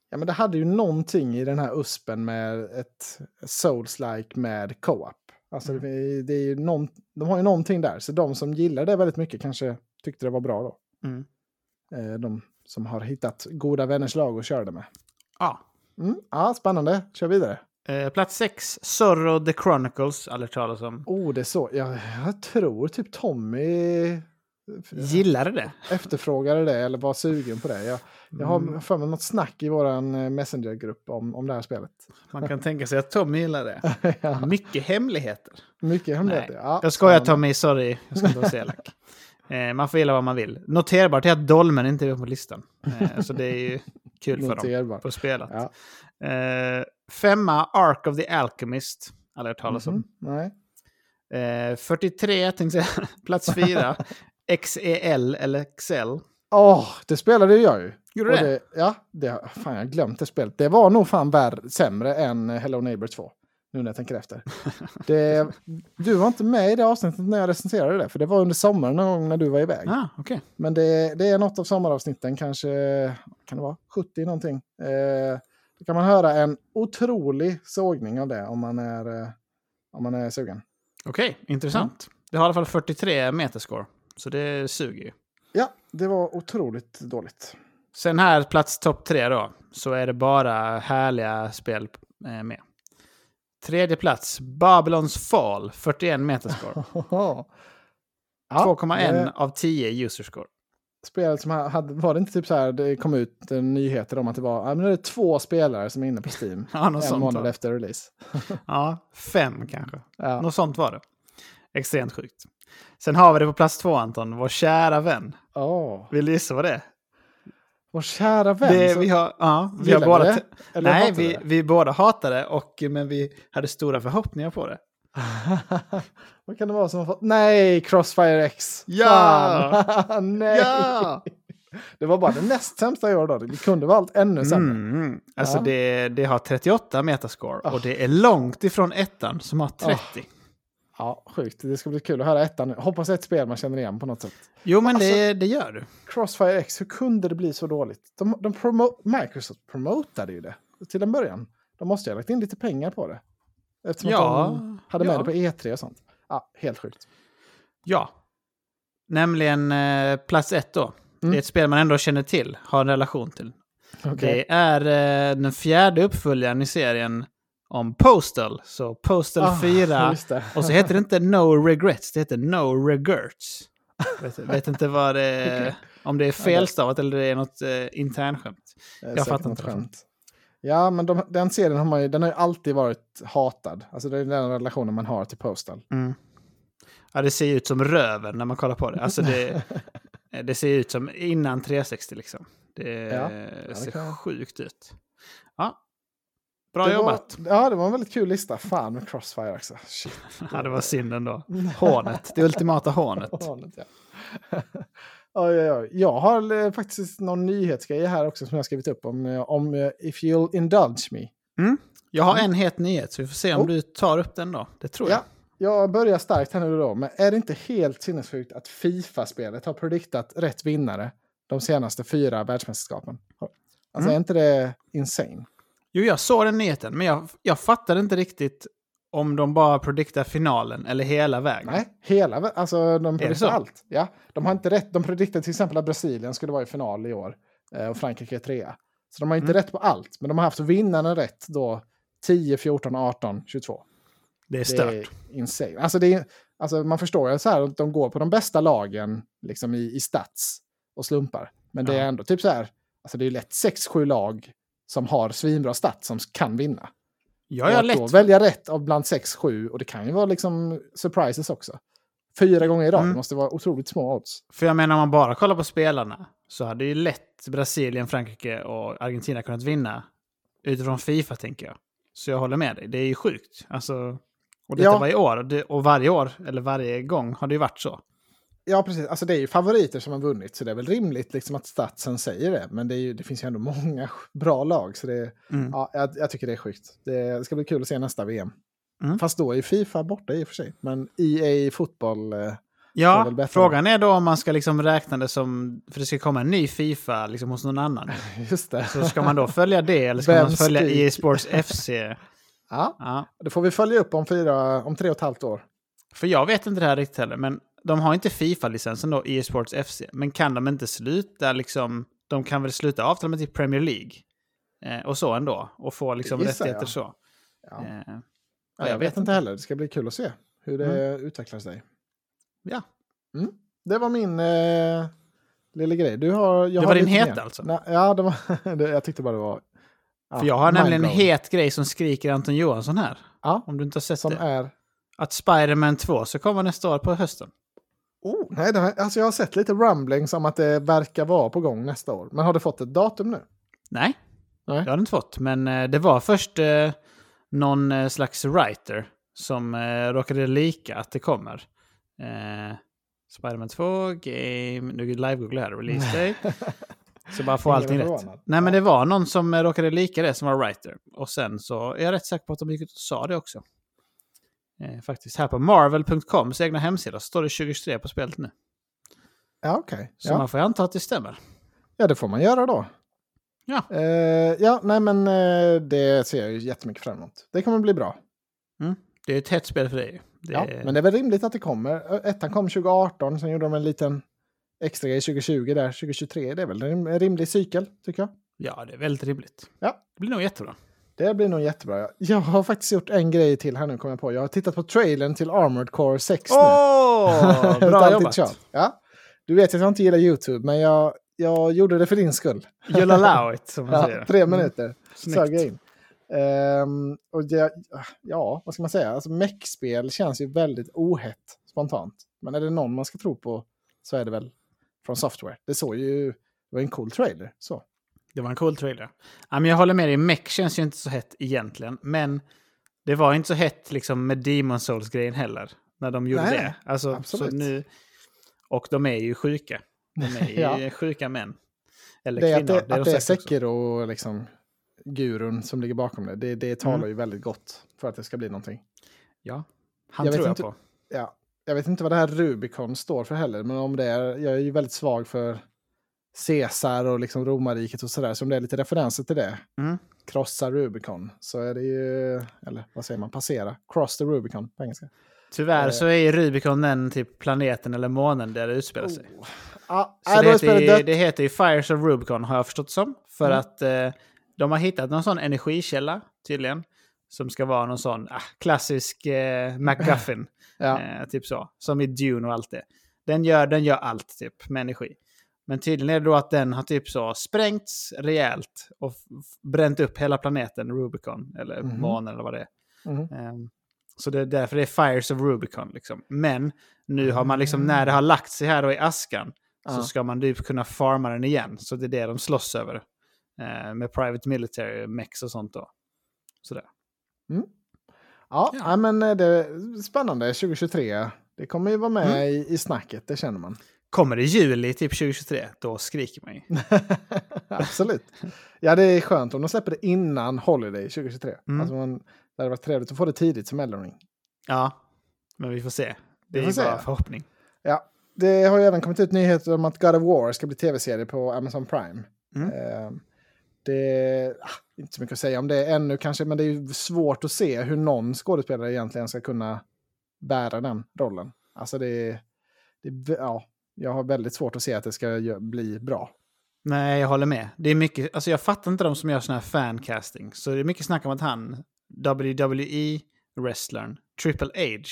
Ja, men det hade ju någonting i den här USPen med ett Souls-like med co-op. Alltså Mm. det, det är ju någon, de har ju någonting där. Så de som gillar det väldigt mycket kanske tyckte det var bra då. Mm. Eh, De som har hittat goda vänners lag och körde med. Ja. Mm, ja, spännande. Kör vidare. Eh, plats 6, Zorro The Chronicles, aldrig talas om. Oh, det är så. Jag, jag tror typ Tommy Gillade det. efterfrågade det eller var sugen på det. Jag, jag har Mm. för mig något snack i vår Messenger-grupp om, om det här spelet. Man kan tänka sig att Tommy gillar det. ja, Mycket hemligheter. mycket hemligheter. Nej, Ja, Jag skojar. Tommy, sorry. Jag ska inte vara så elak. Eh, man får gilla vad man vill. Noterbart är att Dolmen inte är på listan. Eh, så det är ju kul för dem på spelet. Ja. Eh, femma, Ark of the Alchemist. Aldrig hört talas om. Mhm, Nej. Eh, 43, tänkte jag. Plats 4. XEL eller XL. Åh, det spelade jag ju. Gjorde du det? det? Ja, det, fan jag har glömt det spelet. Det var nog fan värre, sämre än Hello Neighbor 2. Nu när jag tänker efter. Det, du var inte med i det avsnittet när jag recenserade det. För det var under sommaren någon gång när du var iväg. Ah, okej. Men det, det är något av sommaravsnitten, kanske kan det vara 70 någonting. Eh, då kan man höra en otrolig sågning av det om man är, eh, om man är sugen. Okej, intressant. Det har i alla fall 43 metascore. Så det suger ju. Ja, det var otroligt dåligt. Sen här, plats topp tre då, så är det bara härliga spel eh, med. Tredje plats, Babylons Fall, 41 metascore. ja, 2,1 det- av 10 user score. spelet som hade, var det inte typ så här, det kom ut eh, nyheter om att det var, ja, men det är två spelare som är inne på Steam. Ja, något en sånt månad var efter release. Ja, fem kanske. Ja. Något sånt var det. Extremt sjukt. Sen har vi det på plats två, Anton. Vår kära vän. Åh, Vill du gissa vad det är? Vår kära vän. Det, vi har, ja, vi har båda... det? Nej, vi, det? vi båda hatade det, och, men vi hade stora förhoppningar på det. Vad kan det vara som har fått? Nej, Crossfire X. Ja! Nej! Ja! Det var bara det näst sämsta år då. Det kunde vara allt ännu sämre. Mm. Alltså Ja. det, det har 38 metascore Ah. och det är långt ifrån ettan som har 30. Ja, sjukt. Det ska bli kul att höra ettan. Hoppas ett spel man känner igen på något sätt. Jo, men Alltså- det, det gör du. Crossfire X, hur kunde det bli så dåligt? De, de promo Microsoft promotade ju det till en början. De måste ju ha lagt in lite pengar på det. Eftersom Ja, de hade med ja. det på E3 och sånt. Ja, helt sjukt. Ja. Nämligen eh, plats ett då. Mm. Det är ett spel man ändå känner till, har en relation till. Okej. Det är eh, den fjärde uppföljaren i serien om Postal. Så Postal Ah, 4. just det. Och så heter det inte No Regrets, det heter No Regrets. vet, vet inte vad det är, om det är felstavat eller det är något eh, internskämt. Jag fattar inte skämt. Ja, men de, den serien har man ju, den har ju alltid varit hatad. Alltså det är den relationen man har till Postal. Mm. Ja, det ser ju ut som röven när man kollar på det. Alltså det, det ser ut som innan 360 liksom. Det Ja, det ser jag- sjukt ut. Ja, bra Det jobbat. Var, ja, det var en väldigt kul lista. Fan med Crossfire också. Shit. Ja, det var synd ändå. Hånet, det ultimata hånet. Hånet, ja. oj, oj, oj. Jag har eh, faktiskt någon nyhetsgrej här också som jag skrivit upp om, eh, om eh, If You'll Indulge Me. Jag har en het nyhet, så vi får se om Oh. du tar upp den då. Det tror jag. Ja, jag börjar starkt här nu då, men är det inte helt sinnessjukt att Fifa-spelet har prediktat rätt vinnare de senaste fyra världsmästerskapen? Alltså Mm. är inte det insane? Jo, jag såg den nyheten, men jag, jag fattade inte riktigt om de bara prediktar finalen eller hela vägen. Nej, hela, vä- alltså de prediktar allt. Ja, de har inte rätt, de prediktar till exempel att Brasilien skulle vara i final i år eh, och Frankrike är trea. Så de har inte Mm. rätt på allt, men de har haft vinnaren rätt då 10, 14, 18, 22. Det är Det stört. är insane. Alltså, det är, alltså man förstår ju så här att de går på de bästa lagen liksom i, i stats och slumpar. Men det är Ja. ändå typ så här, alltså det är lätt 6-7 lag som har svinbra stats som kan vinna. Ja, att lätt. då välja rätt av bland 6-7, och det kan ju vara liksom surprises också. Fyra gånger i rad, Mm. det måste vara otroligt små odds. För jag menar, om man bara kollar på spelarna. så hade ju lätt Brasilien, Frankrike och Argentina kunnat vinna. Utifrån Fifa tänker jag. Så jag håller med dig. Det är ju sjukt. Alltså, och detta Ja. var i år. Och varje år, eller varje gång, har det ju varit så. Ja, precis. Alltså det är ju favoriter som har vunnit, så det är väl rimligt liksom att statsen säger det. Men det, ju, det finns ju ändå många bra lag, så det, Mm. ja, jag, jag tycker det är sjukt. Det, det ska bli kul att se nästa VM. Mm. Fast då är ju Fifa borta i och för sig. Men EA fotboll... Eh, Ja, frågan är då om man ska liksom räkna det som... För det ska komma en ny Fifa liksom hos någon annan. just det. Så ska man då följa det eller ska Vem man följa? EA Sports FC? Ja, Ja. det får vi följa upp om, fyra, om tre och ett halvt år. För jag vet inte det här riktigt heller, men de har inte Fifa-licensen då, EA Sports FC. Men kan de inte sluta liksom... De kan väl sluta avtal med typ Premier League? Eh, och så ändå. Och få liksom rättigheter jag. så. Ja. Eh, Ja, jag vet inte heller. Det ska bli kul att se hur det utvecklar sig. ja. Mm. Det var min eh, lilla grej. Du har, jag Det har var din mer. alltså? Nej, ja, det var, jag tyckte bara det var... Ja, För jag har nämligen en het grej som skriker Anton Johansson här. Ja, Om du inte har sett som det. är... Att Spider-Man 2 så kommer nästa år på hösten. Oh, nej, det har, alltså jag har sett lite rumblings om att det verkar vara på gång nästa år. Men har du fått ett datum nu? Nej, Nej. det har det inte fått. Men eh, det var först eh, någon eh, slags writer som eh, råkade lika att det kommer. Eh, Spider-Man 2, Game... Nu live-googlar jag här, release date. Så bara få allting rätt. Nej, men det var någon som eh, råkade lika det som var writer. Och sen så är jag rätt säker på att de gick ut och sa det också. Eh, faktiskt. Här på marvel.coms egna hemsida så står det 2023 på spelet nu. Ja, okej. Så Ja. man får anta att det stämmer. ja, det får man göra då. Ja. Eh, ja, nej men eh, det ser jag ju jättemycket fram emot. Det kommer bli bra. Det är ett hett spel för dig. Det Ja, men det är väl rimligt att det kommer. Ettan kom 2018, sen gjorde de en liten extra grej 2020 där, 2023. Det är väl en rimlig cykel, tycker jag. Ja, det är väldigt rimligt. Ja. Det blir nog jättebra. Det blir nog jättebra. Jag har faktiskt gjort en grej till här nu, kommer jag på. Jag har tittat på trailern till Armored Core 6 nu. Åh, Utan bra jobbat! Ja. Du vet att jag inte gillar YouTube, men jag, jag gjorde det för din skull. You'll allow it, som man Ja, säger. tre Mm. minuter. Snyggt. Sög jag in. Ehm, och det, ja, vad ska man säga? Alltså, mech-spel känns ju väldigt ohett spontant. Men är det någon man ska tro på så är det väl från Software. Det såg ju, det var en cool trailer. Så. Det var en cool trailer. Ja, men jag håller med dig, Mech känns ju inte så hett egentligen. Men det var inte så hett liksom, med Demon Souls-grejen heller. När de gjorde Nej, det. Alltså, absolut. Nu, och de är ju sjuka. De är ju Ja. sjuka män. Eller Det är kvinnor. att det, är att de det är också. Sekiro, liksom, gurun som ligger bakom det. Det, det talar Mm. ju väldigt gott för att det ska bli någonting. Ja, han Jag tror jag inte- på. Ja, jag vet inte vad det här Rubicon står för heller, men om det är, jag är ju väldigt svag för Caesar och liksom romarriket och sådär, så om det är lite referenser till det, Mm. krossa Rubicon, så är det ju, eller vad säger man, passera, cross the Rubicon på engelska. Tyvärr Eh. så är Rubicon den typ planeten eller månen där det utspelar sig. Ja, Så nej, det, heter ju, det heter ju Fires of Rubicon har jag förstått som. För Mm. att eh, de har hittat någon sån energikälla tydligen. Som ska vara någon sån ah, klassisk eh, MacGuffin. Ja. eh, typ så. Som i Dune och allt det. Den gör, den gör allt typ med energi. Men tydligen är det då att den har typ så sprängts rejält och bränt upp hela planeten Rubicon. Eller Mhm. månen eller vad det är. Mhm. Ehm, så det är därför det är Fires of Rubicon. Liksom. Men nu har man liksom, när det har lagt sig här då i askan, så Ja. ska man typ kunna farma den igen. Så det är det de slåss över. Eh, med Private Military, Mex och sånt då. Sådär. Ja, Ja. ja. men eh, det är spännande, 2023. Det kommer ju vara med Mm. i, i snacket, det känner man. Kommer det juli typ 2023, då skriker man ju. Absolut. Ja, det är skönt om de släpper det innan Holiday 2023. Mm. Alltså man, det hade varit trevligt att få det tidigt som Elden Ring. Ja, men vi får se. Det Vi är bara se. förhoppning. Ja, det har ju även kommit ut nyheter om att God of War ska bli tv-serie på Amazon Prime. Mm. Eh, det ah, inte så mycket att säga om det ännu kanske, men det är ju svårt att se hur någon skådespelare egentligen ska kunna bära den rollen. Alltså det, det ja, jag har väldigt svårt att se att det ska bli bra. Nej, jag håller med. Det är mycket, alltså jag fattar inte de som gör sån här fancasting. Så det är mycket snack om att han, WWE-wrestlern, Triple H,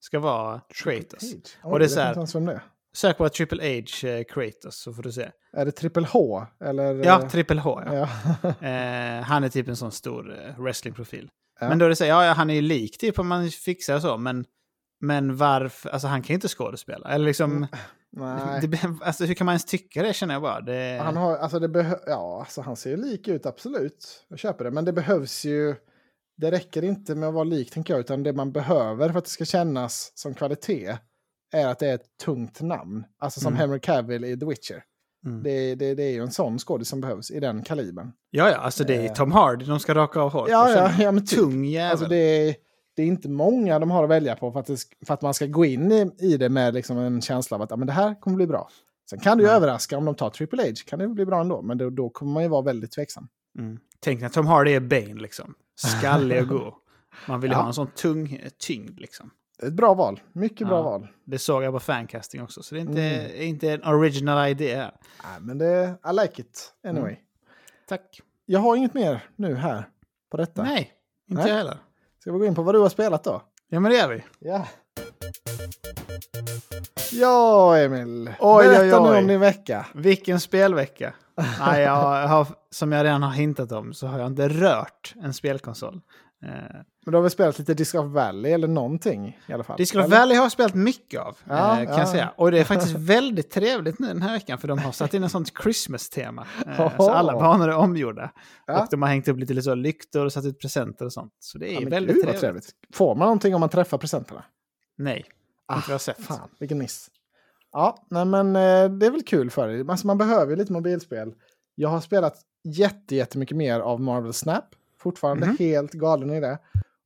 ska vara Kratos. Oj, Och det är så här- det. Sök på Triple H eh, Kratos så får du se. Är det Triple H? Eller, Ja, Triple H. Ja. ja. Eh, han är typ en sån stor eh, wrestlingprofil. Ja. Men då är det så här, ja, han är ju lik typ om man fixar så, men, Men varför? Alltså han kan ju inte skådespela. Eller liksom... Mm, Nej. Det, alltså, hur kan man ens tycka det känner jag bara. Det... Han, har, alltså det behö- ja, alltså han ser lik ut, absolut. Jag köper det. Men det behövs ju... Det räcker inte med att vara lik, tänker jag. Utan det man behöver för att det ska kännas som kvalitet är att det är ett tungt namn. Alltså som Mm. Henry Cavill i The Witcher. Mm. Det, det, det är ju en sån skådis som behövs i den kalibern. Ja, ja, alltså det är Eh. Tom Hardy de ska raka av håret. Ja, ja, ja, men typ. Tung jävel. Alltså det, är, det är inte många de har att välja på för att, det, för att man ska gå in i, i det med liksom en känsla av att ja, men det här kommer bli bra. Sen kan det ju Nej. överraska om de tar Triple H, kan det bli bra ändå. Men då, då kommer man ju vara väldigt tveksam. Mm. Tänk när Tom Hardy är Bane liksom. Skallig och god. Man vill ju Ja. ha en sån tung tyngd liksom. Ett bra val, mycket bra Ja. val. Det såg jag på fancasting också, så det är inte, Mm. inte en original idé här. Nej, men det, I like it anyway. Tack. Jag har inget mer nu här på detta. Nej, inte Nej. jag heller. Ska vi gå in på vad du har spelat då? Ja, men det gör vi. Ja. Ja, Emil. Oj, Berätta oj, nu oj. om din vecka. Vilken spelvecka. Nej, jag har, som jag redan har hintat om så har jag inte rört en spelkonsol. Eh, Men du har väl spelat lite Disc of Valley eller någonting i alla fall? Disc of eller? Valley har jag spelat mycket av, Ja, eh, kan ja. jag säga. Och det är faktiskt väldigt trevligt nu den här veckan, för de har satt in en sånt Christmas-tema. Eh, så alla banor är omgjorda. Ja. Och de har hängt upp lite så lycktor och satt ut presenter och sånt. Så det är väldigt gud, vad trevligt. Får man någonting om man träffar presenterna? Nej, inte vad jag har sett. Fan, vilken miss. Ja, nej men det är väl kul för dig. Alltså, man behöver ju lite mobilspel. Jag har spelat jätte, jättemycket mer av Marvel Snap. Fortfarande Mhm. helt galen i det.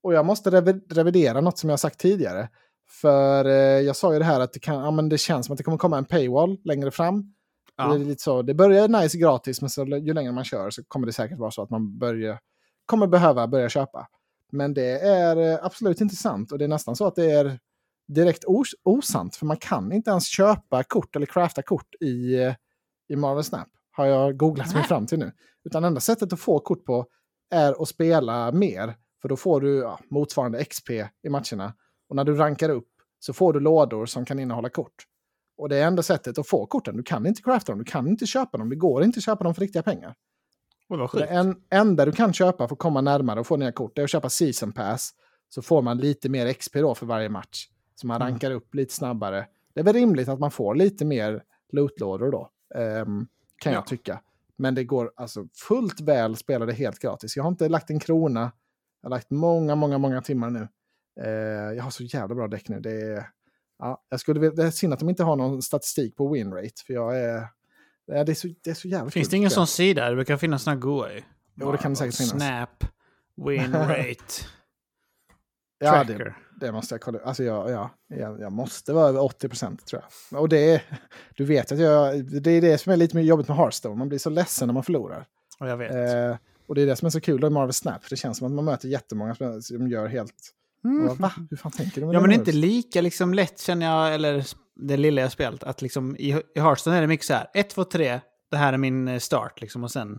Och jag måste revi- revidera något som jag sagt tidigare. För eh, jag sa ju det här att det, kan, ja, men det känns som att det kommer komma en paywall längre fram. Ja. Det, är lite så, det börjar nice gratis, men så, ju längre man kör så kommer det säkert vara så att man börjar, kommer behöva börja köpa. Men det är eh, absolut inte sant och det är nästan så att det är direkt os osant. För man kan inte ens köpa kort eller crafta kort i, eh, i Marvel Snap. Har jag googlat mig fram till nu. Utan enda sättet att få kort på är att spela mer. För då får du ja, motsvarande XP i matcherna. Och när du rankar upp så får du lådor som kan innehålla kort. Och det är enda sättet att få korten. Du kan inte crafta dem, du kan inte köpa dem. Det går inte att köpa dem för riktiga pengar. Oj, vad det en, enda du kan köpa för att komma närmare och få nya kort det är att köpa season pass. Så får man lite mer XP då för varje match. Så man Mm. rankar upp lite snabbare. Det är väl rimligt att man får lite mer lootlådor då. ehm, kan Ja. jag tycka. Men det går alltså fullt väl spela det helt gratis. Jag har inte lagt en krona. Jag har lagt många, många, många timmar nu. Eh, jag har så jävla bra däck nu. Det är, ja, jag skulle, det är synd att de inte har någon statistik på winrate. För jag är... Det, är så, det är så jävla Finns kul det ingen sån sida? Det brukar finnas såna goa ju. Jo, det kan det säkert finnas. Snap, win rate, Ja, det, det måste jag kolla. Alltså jag, ja, jag, jag måste vara över 80 procent tror jag. Och det är, du vet att jag, det är det som är lite jobbigt med Hearthstone. Man blir så ledsen när man förlorar. Och jag vet. Eh, och det är det som är så kul med Marvel Snap. Det känns som att man möter jättemånga som som gör helt... Mm. Och, Va? Hur fan tänker du med Ja, det men nu? inte lika liksom lätt känner jag, eller det lilla jag spelat, att liksom i, i Hearthstone är det mycket så här, 1, 2, 3, det här är min eh, start liksom, och sen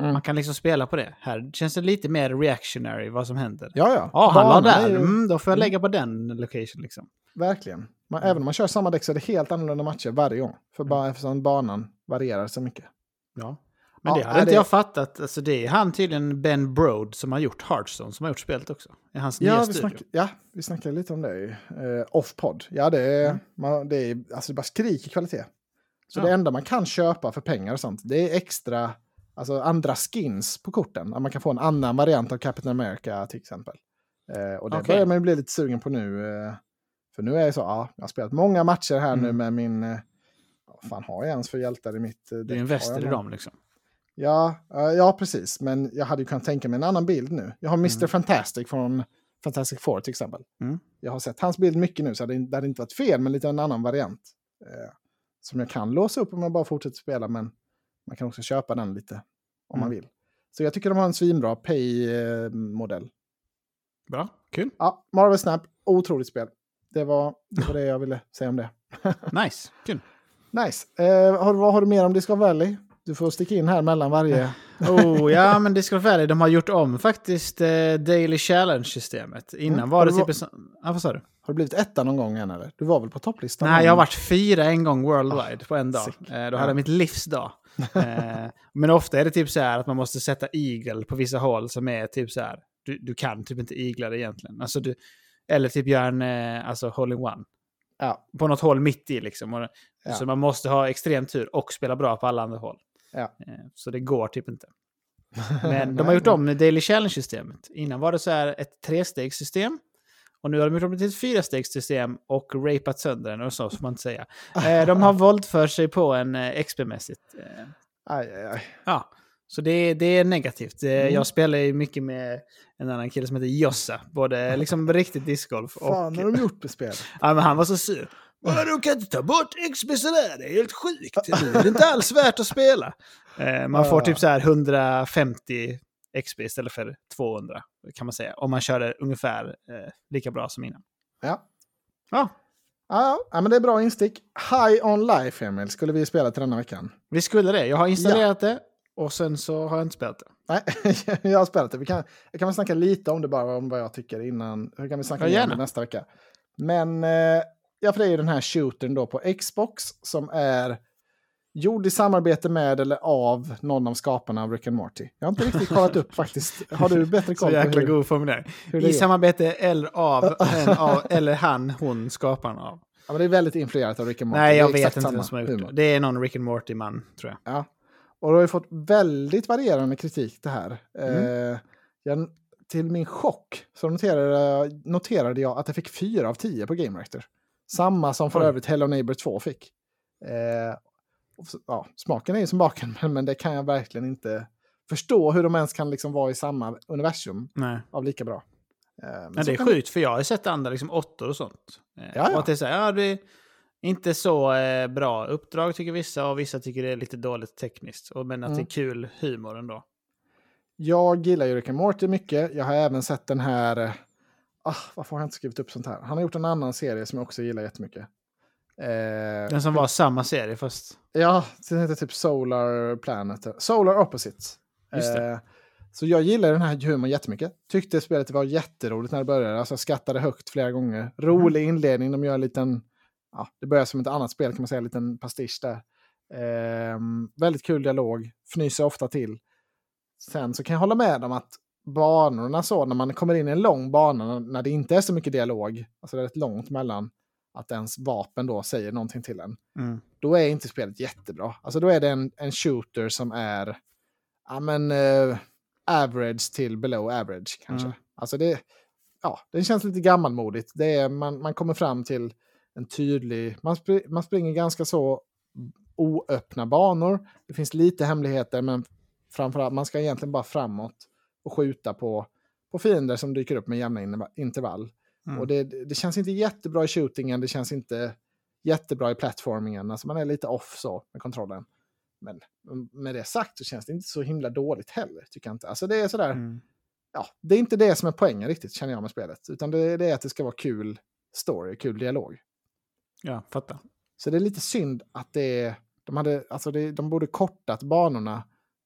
Mm. man kan liksom spela på det. Här känns det lite mer reactionary vad som händer. Ja, ja. Ja, han Banan där, är ju- mm, då får jag Mm. lägga på den location liksom. Verkligen. Man, Även om man kör samma däck så är det helt annorlunda matcher varje gång. För Mm. bara, eftersom banan varierar så mycket. Ja. Men Ja, det hade är inte det- jag fattat. Alltså det är han tydligen, Ben Brode, som har gjort Hearthstone, som har gjort spelet också. Är hans nya Ja vi, studio. snack, ja, vi snackade lite om det i eh, off-podd. Ja, det är, Mm. man, det är alltså det bara skriker kvalitet. Så Ja. det enda man kan köpa för pengar och sånt, det är extra, alltså andra skins på korten. Att man kan få en annan variant av Captain America till exempel. Eh, och det Okej. börjar man ju bli lite sugen på nu. Eh, för nu är det så, ja, jag har spelat många matcher här nu Mm. med min, eh, vad fan har jag ens för hjältar i mitt eh, däck? Har investerar jag i dem liksom. Ja, ja, precis. Men jag hade ju kunnat tänka mig en annan bild nu. Jag har Mr. Mm. Fantastic från Fantastic Four till exempel. Mm. Jag har sett hans bild mycket nu, så det hade inte varit fel, men lite en annan variant. Eh, som jag kan låsa upp om jag bara fortsätter spela, men man kan också köpa den lite om man Mm. vill. Så jag tycker de har en svinbra pay-modell. Bra, kul. Ja, Marvel Snap, otroligt spel. Det var, det var det jag ville säga om det. Nice, kul. Nice. Eh, har, vad har du mer om Disco Valley? Du får sticka in här mellan varje... Oh, ja, men Discord Valley, de har gjort om faktiskt eh, Daily Challenge-systemet. Innan Mm. var det typ va- en sån... Ja, vad sa du? Har du blivit etta någon gång än eller? Du var väl på topplistan? Nej, jag har varit fyra en gång worldwide på en dag. sick. Eh, då hade Ja. jag mitt livs dag. eh, men ofta är det typ så här att man måste sätta eagle på vissa håll som är typ så här. Du, du kan typ inte igla det egentligen. Alltså du, Eller typ göra en eh, alltså, hole-in-one. Ja. På något hål mitt i liksom. Och, Ja. Så man måste ha extrem tur och spela bra på alla andra håll. Ja. Eh, Så det går typ inte. Men de har gjort om Daily Challenge-systemet. Innan var det så här ett trestegssystem. Och nu har de gjort om det till ett fyrstegssystem och rapat sönder den och så får man inte säga. Eh, De har våldfört sig på en eh, XP-mässigt. Aj, aj, aj. Ja, så det, det är negativt. Mm. Jag spelar ju mycket med en annan kille som heter Jossa. Både liksom riktigt discgolf och... Fan har de gjort med spelet? Ja, men han var så sur. "Vadå, Du kan inte ta bort XP sådär, det är helt sjukt. Nu är det inte alls värt att spela. Eh, Man får Ja. typ så här 150 XP istället för 200, kan man säga. Om man kör det ungefär eh, lika bra som innan. Ja. Ja, Ja, ja, men det är bra instick. High on life, Emil, skulle vi spela till denna veckan. vi skulle det. Jag har installerat det och sen så har jag inte spelat det. Nej, jag har spelat det. Vi kan, jag kan väl snacka lite om det bara, om vad jag tycker innan. Så kan vi snacka Ja, igen gärna. det nästa vecka. Men, eh, ja, för det är ju den här shootern då på Xbox som är gjord i samarbete med eller av någon av skaparna av Rick and Morty. Jag har inte riktigt kollat upp faktiskt. Har du bättre Så koll på jäkla hur, god formulering. I samarbete eller av, av, eller han, hon, skaparen av. Ja, men det är väldigt influerat av Rick and Morty. Nej, jag vet inte vem som har gjort humor. det. Det är någon Rick and Morty-man, tror jag. Ja. Och det har ju fått väldigt varierande kritik det här. Mm. Eh, jag, till min chock så noterade, noterade jag att det fick 4 av 10 på Game Reactor. Samma som för övrigt Hello Neighbor 2 fick. Eh, ja, smaken är ju som baken, men, men det kan jag verkligen inte förstå hur de ens kan liksom vara i samma universum Nej. av lika bra. Eh, så det är sjukt, för jag har sett andra liksom åttor och sånt. Eh, Ja, ja. Och det är så här, ja, det är inte så eh, bra uppdrag tycker vissa, och vissa tycker det är lite dåligt tekniskt. Och, men att det Mm. är kul humor ändå. Jag gillar ju Rick and Morty mycket. Jag har även sett den här... Ah, varför har jag inte skrivit upp sånt här? Han har gjort en annan serie som jag också gillar jättemycket. Eh, Den som var samma serie fast... Ja, den heter typ Solar Planet. Solar Opposites. Just det. Eh, så jag gillar den här humorn jättemycket. Tyckte spelet var jätteroligt när det började. Alltså jag skrattade högt flera gånger. Rolig inledning. De gör en liten... Ja, det börjar som ett annat spel kan man säga. En liten pastisch där. Eh, väldigt kul dialog. Fnyser ofta till. Sen så kan jag hålla med om att banorna så, när man kommer in i en lång bana, när det inte är så mycket dialog, alltså det är rätt långt mellan att ens vapen då säger någonting till en, Mm. då är inte spelet jättebra. Alltså då är det en, en shooter som är ja, men, eh, average till below average kanske. Mm. Alltså det, ja, det känns lite gammalmodigt. Det är, man, man kommer fram till en tydlig... Man, spr, man springer ganska så oöppna banor. Det finns lite hemligheter, men framförallt man ska egentligen bara framåt och skjuta på, på fiender som dyker upp med jämna in- intervall. Mm. Och det, det känns inte jättebra i shootingen, det känns inte jättebra i plattformingen. Alltså man är lite off så med kontrollen. Men med det sagt så känns det inte så himla dåligt heller, tycker jag inte. Alltså det är sådär, Mm. ja, det är inte det som är poängen riktigt, känner jag med spelet. Utan det, det är att det ska vara kul story, kul dialog. Ja, fattar. Så det är lite synd att det är, de, hade, alltså det, de borde kortat banorna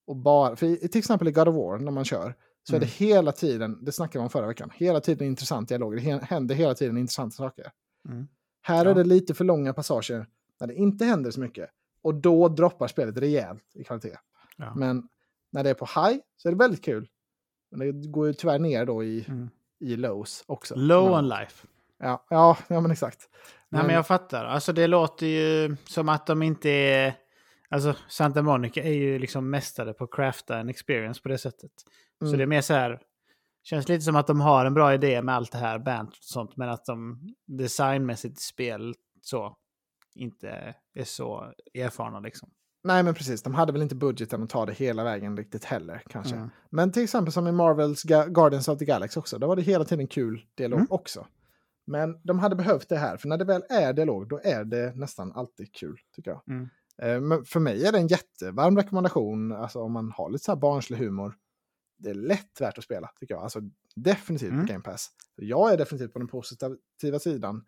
och bara, för i, till exempel i God of War när man kör, så Mm. är det hela tiden, det snackade vi om förra veckan, hela tiden intressant dialog. Det händer hela tiden intressanta saker. Mm. Här Ja. är det lite för långa passager när det inte händer så mycket. Och då droppar spelet rejält i kvalitet. Ja. Men när det är på high så är det väldigt kul. Men det går ju tyvärr ner då i, Mm. i lows också. Low ja. on life. Ja, ja, ja, men exakt. Nej, men jag fattar. Alltså det låter ju som att de inte är... Alltså Santa Monica är ju liksom mästare på att crafta en experience på det sättet. Så Mm. det är mer så här... Känns lite som att de har en bra idé med allt det här band och sånt. Men att de designmässigt spel så inte är så erfarna liksom. Nej, men precis. De hade väl inte budgeten att ta det hela vägen riktigt heller, kanske. Mm. Men till exempel som i Marvels Ga- Guardians of the Galaxy också. Då var det hela tiden kul dialog Mm. också. Men de hade behövt det här, för när det väl är dialog, då är det nästan alltid kul, tycker jag. Mm. Eh, Men för mig är det en jättevarm rekommendation, alltså om man har lite så här barnslig humor. Det är lätt värt att spela, tycker jag. Alltså definitivt Mm. Game Pass. Jag är definitivt på den positiva sidan.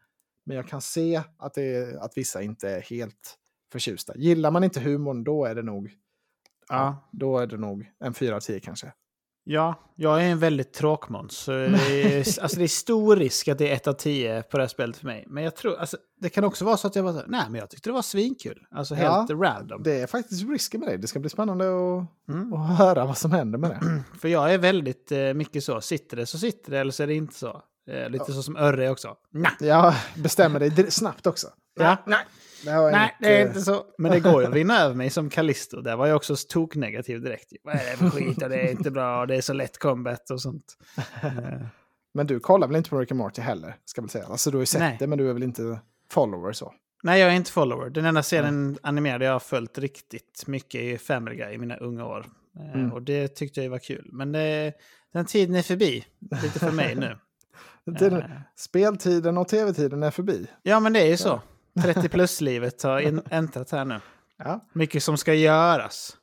Men jag kan se att, det att vissa inte är helt förtjusta. Gillar man inte humorn, då är det nog, Ja. då är det nog en 4 av 10 kanske. Ja, jag är en väldigt tråkmåns. alltså det är stor risk att det är ett av tio på det här spelet för mig. Men jag tror, alltså, det kan också vara så att jag var så nej men jag tyckte det var svinkul. Alltså helt random. Det är faktiskt risken med det. Det ska bli spännande att, Mm. att höra vad som händer med det. För jag är väldigt eh, mycket så, sitter det så sitter det eller så är det inte så. Eh, lite så som Örre också. Nah. Jag bestämmer dig snabbt också. Ja. Nej. Det Nej, inte, det är inte så. Men det går ju att vinna över mig som Callisto. Där var jag också toknegativ direkt. Vad är det för skit? Det är inte bra. Det är så lätt combat och sånt. men du kollar väl inte på Rick and Morty heller? Ska väl säga. Alltså du har ju sett Nej. det, men du är väl inte follower så? Nej, jag är inte follower. Den enda serien mm. animerad jag har följt riktigt mycket är Family Guy i mina unga år. Eh, mm. Och det tyckte jag var kul. Men det, den tiden är förbi. Lite för mig nu. tiden, uh, speltiden och tv-tiden är förbi. Ja, men det är ju så. 30 plus-livet har äntrat här nu. Ja. Mycket som ska göras.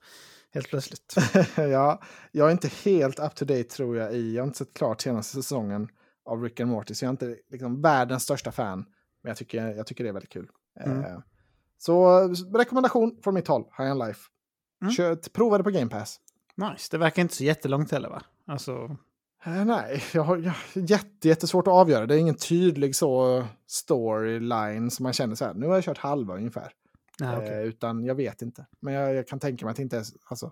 Helt plötsligt. ja, jag är inte helt up to date tror jag i, jag har inte sett klart senaste säsongen av Rick and Morty, så jag är inte liksom världens största fan. Men jag tycker, jag tycker det är väldigt kul. Mm. Uh, så rekommendation från mitt håll, High on Life. Mm. Kör, prova det på Game Pass. Nice, det verkar inte så jättelångt heller va? Alltså... Eh, nej, jag har jag, jätte, jättesvårt att avgöra. Det är ingen tydlig så storyline som man känner så här. Nu har jag kört halva ungefär. Ah, okay. eh, utan jag vet inte. Men jag, jag, kan tänka mig att det inte är... Alltså,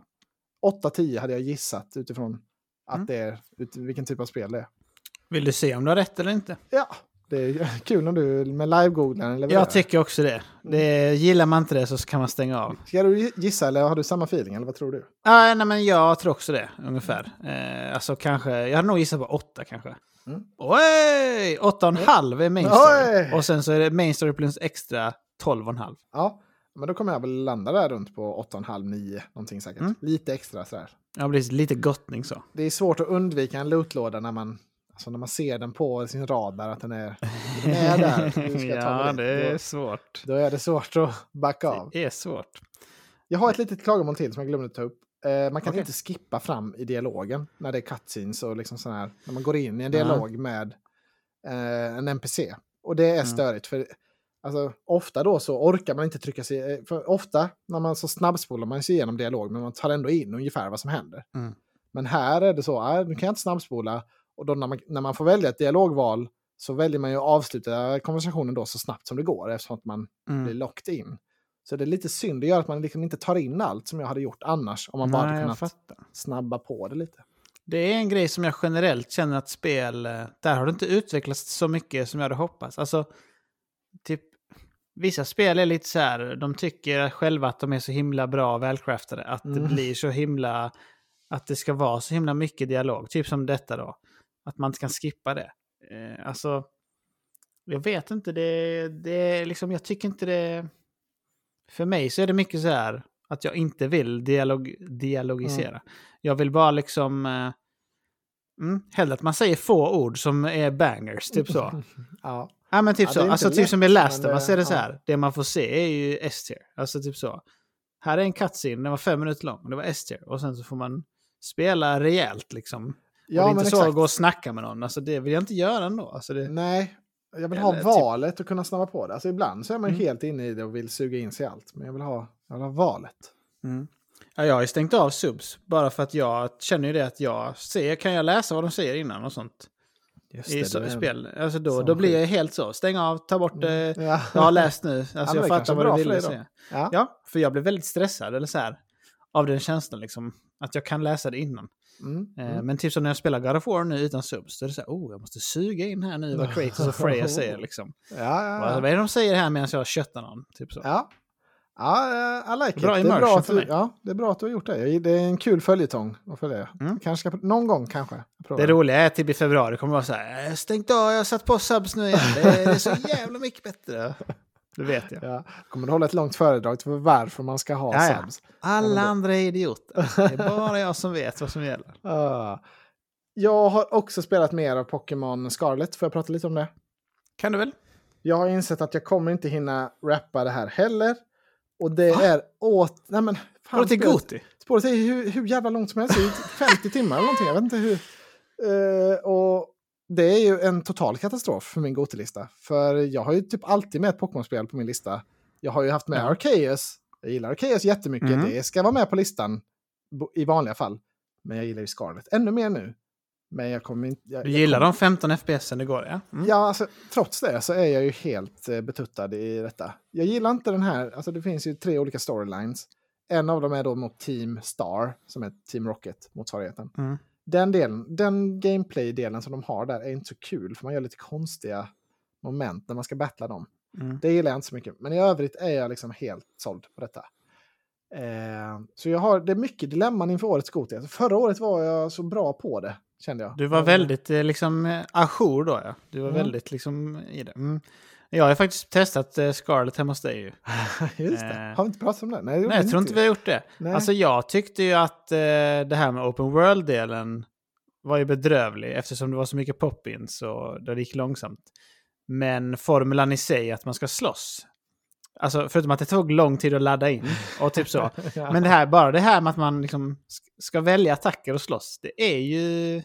8-10 hade jag gissat utifrån att mm. det är, ut, vilken typ av spel det är. Vill du se om du har rätt eller inte? Ja, det är kul om du med live-googlaren levererar. Jag tycker också det. det. Gillar man inte det så kan man stänga av. Ska du gissa eller har du samma feeling eller vad tror du? Ah, nej, men jag tror också det, ungefär. Eh, alltså kanske, jag hade nog gissat på åtta kanske. Mm. Oj! Åtta och en halv är main story. Oj! Och sen så är det main story plus extra tolv och en halv. Ja, men då kommer jag väl landa där runt på åtta och en halv, nio, någonting säkert. Mm. Lite extra sådär. Ja, det lite gottning så. Det är svårt att undvika en lootlåda när man Alltså när man ser den på sin radar att den är, den är där. ja, det är svårt. Då är det svårt att backa av. Det är svårt. Jag har ett litet klagomål till som jag glömde ta upp. Eh, man kan okay. inte skippa fram i dialogen när det är cutscenes och liksom sån här, när man går in i en dialog mm. med eh, en NPC. Och det är mm. störigt. För alltså, ofta då så orkar man inte trycka sig... Eh, ofta när man så snabbspolar man sig igenom dialog men man tar ändå in ungefär vad som händer. Mm. Men här är det så, äh, nu kan jag inte snabbspola och då när man, när man får välja ett dialogval så väljer man ju att avsluta konversationen då så snabbt som det går eftersom att man mm. blir locked in. Så det är lite synd, det gör att man liksom inte tar in allt som jag hade gjort annars om man bara hade kunnat snabba på det lite. Det är en grej som jag generellt känner att spel, eh, där har det inte utvecklats så mycket som jag hade hoppats. Alltså, typ, vissa spel är lite så här, de tycker själva att de är så himla bra och välcraftade, att mm. det blir så himla, att det ska vara så himla mycket dialog, typ som detta då. Att man inte kan skippa det. Eh, alltså, jag vet inte, det, det är liksom, jag tycker inte det... För mig så är det mycket så här att jag inte vill dialog, dialogisera. Mm. Jag vill bara liksom... Eh, mm, hellre att man säger få ord som är bangers, typ så. ja. ja, men typ ja, så. Alltså typ som i Last of Us är det så här. Det man får se är ju S-tier. Alltså typ så. Här är en cutscene, den var fem minuter lång. Det var S-tier. Och sen så får man spela rejält liksom. Ja, och det är inte så exakt. att gå och snacka med någon. Alltså, det vill jag inte göra ändå. Alltså, det... Nej, jag vill ha Eller, typ- valet typ... och kunna snabba på det. Alltså, ibland så är man mm. helt inne i det och vill suga in sig allt. Men jag vill ha, jag vill ha valet. Mm. Ja, jag har ju stängt av subs. Bara för att jag känner ju det att jag ser, kan jag läsa vad de säger innan och sånt. Just I det, spel. Alltså då, då blir jag helt så. Stäng av, ta bort det. Mm. Ja. Jag har läst nu. Alltså ja, jag fattar vad du ville säga. Ja. ja, för jag blir väldigt stressad eller så här, av den känslan. Liksom, att jag kan läsa det innan. Mm, eh, mm. Men typ som när jag spelar God of War nu utan subs, då är det så här, oh, jag måste suga in här nu vad Kratos och Freya säger liksom. Ja, ja, ja. Vad är det de säger här medan jag köttar någon? Typ så. Ja, ja I like bra it. Det är bra, att du, ja, det är bra att du har gjort det. Det är en kul följetong att följa. Mm. Kanske ska, någon gång kanske. Det roliga är att typ i februari kommer det vara så här, stängt av, jag har satt på subs nu igen, det är, det är så jävla mycket bättre. Det vet jag. Ja. Kommer du hålla ett långt föredrag för varför man ska ha ja, subs? Alla andra är idioter. Det är bara jag som vet vad som gäller. Uh. Jag har också spelat mer av Pokémon Scarlet. Får jag prata lite om det? Kan du väl? Jag har insett att jag kommer inte hinna rappa det här heller. Och det Va? är åt... Nej men... Fan, spåret är Goti? Spåret är hur, hur jävla långt som helst. 50 timmar eller någonting. Jag vet inte hur. Uh, och det är ju en total katastrof för min Gotelista. För jag har ju typ alltid med ett Pokémon-spel på min lista. Jag har ju haft med ja. Arceus. Jag gillar Arceus jättemycket. Mm. Det ska vara med på listan i vanliga fall. Men jag gillar ju Scarlet ännu mer nu. Men jag kommer inte... Jag, du gillar de 15 FPS det går, ja? Mm. Ja, alltså, trots det så är jag ju helt eh, betuttad i detta. Jag gillar inte den här, alltså det finns ju tre olika storylines. En av dem är då mot Team Star, som är Team Rocket-motsvarigheten. Mm den, delen, den gameplay-delen som de har där är inte så kul, för man gör lite konstiga moment när man ska battla dem. Mm. Det gillar jag inte så mycket. Men i övrigt är jag liksom helt såld på detta. Eh, så jag har, det är mycket dilemman inför årets Goti. Alltså förra året var jag så bra på det, kände jag. Du var Men- väldigt eh, liksom eh, ajour då ja. Du var Mm. väldigt liksom i det. Mm. Jag har faktiskt testat eh, Scarlet hemma hos dig ju. Just det. Eh. Har vi inte pratat om det? Nej, det Nej, jag tror inte vi har gjort det. Nej. Alltså jag tyckte ju att eh, det här med open world-delen var ju bedrövlig eftersom det var så mycket pop-ins och det gick långsamt. Men formulan i sig att man ska slåss. Alltså förutom att det tog lång tid att ladda in och typ så. Ja. Men det här, bara det här med att man liksom sk- ska välja attacker och slåss, det är ju...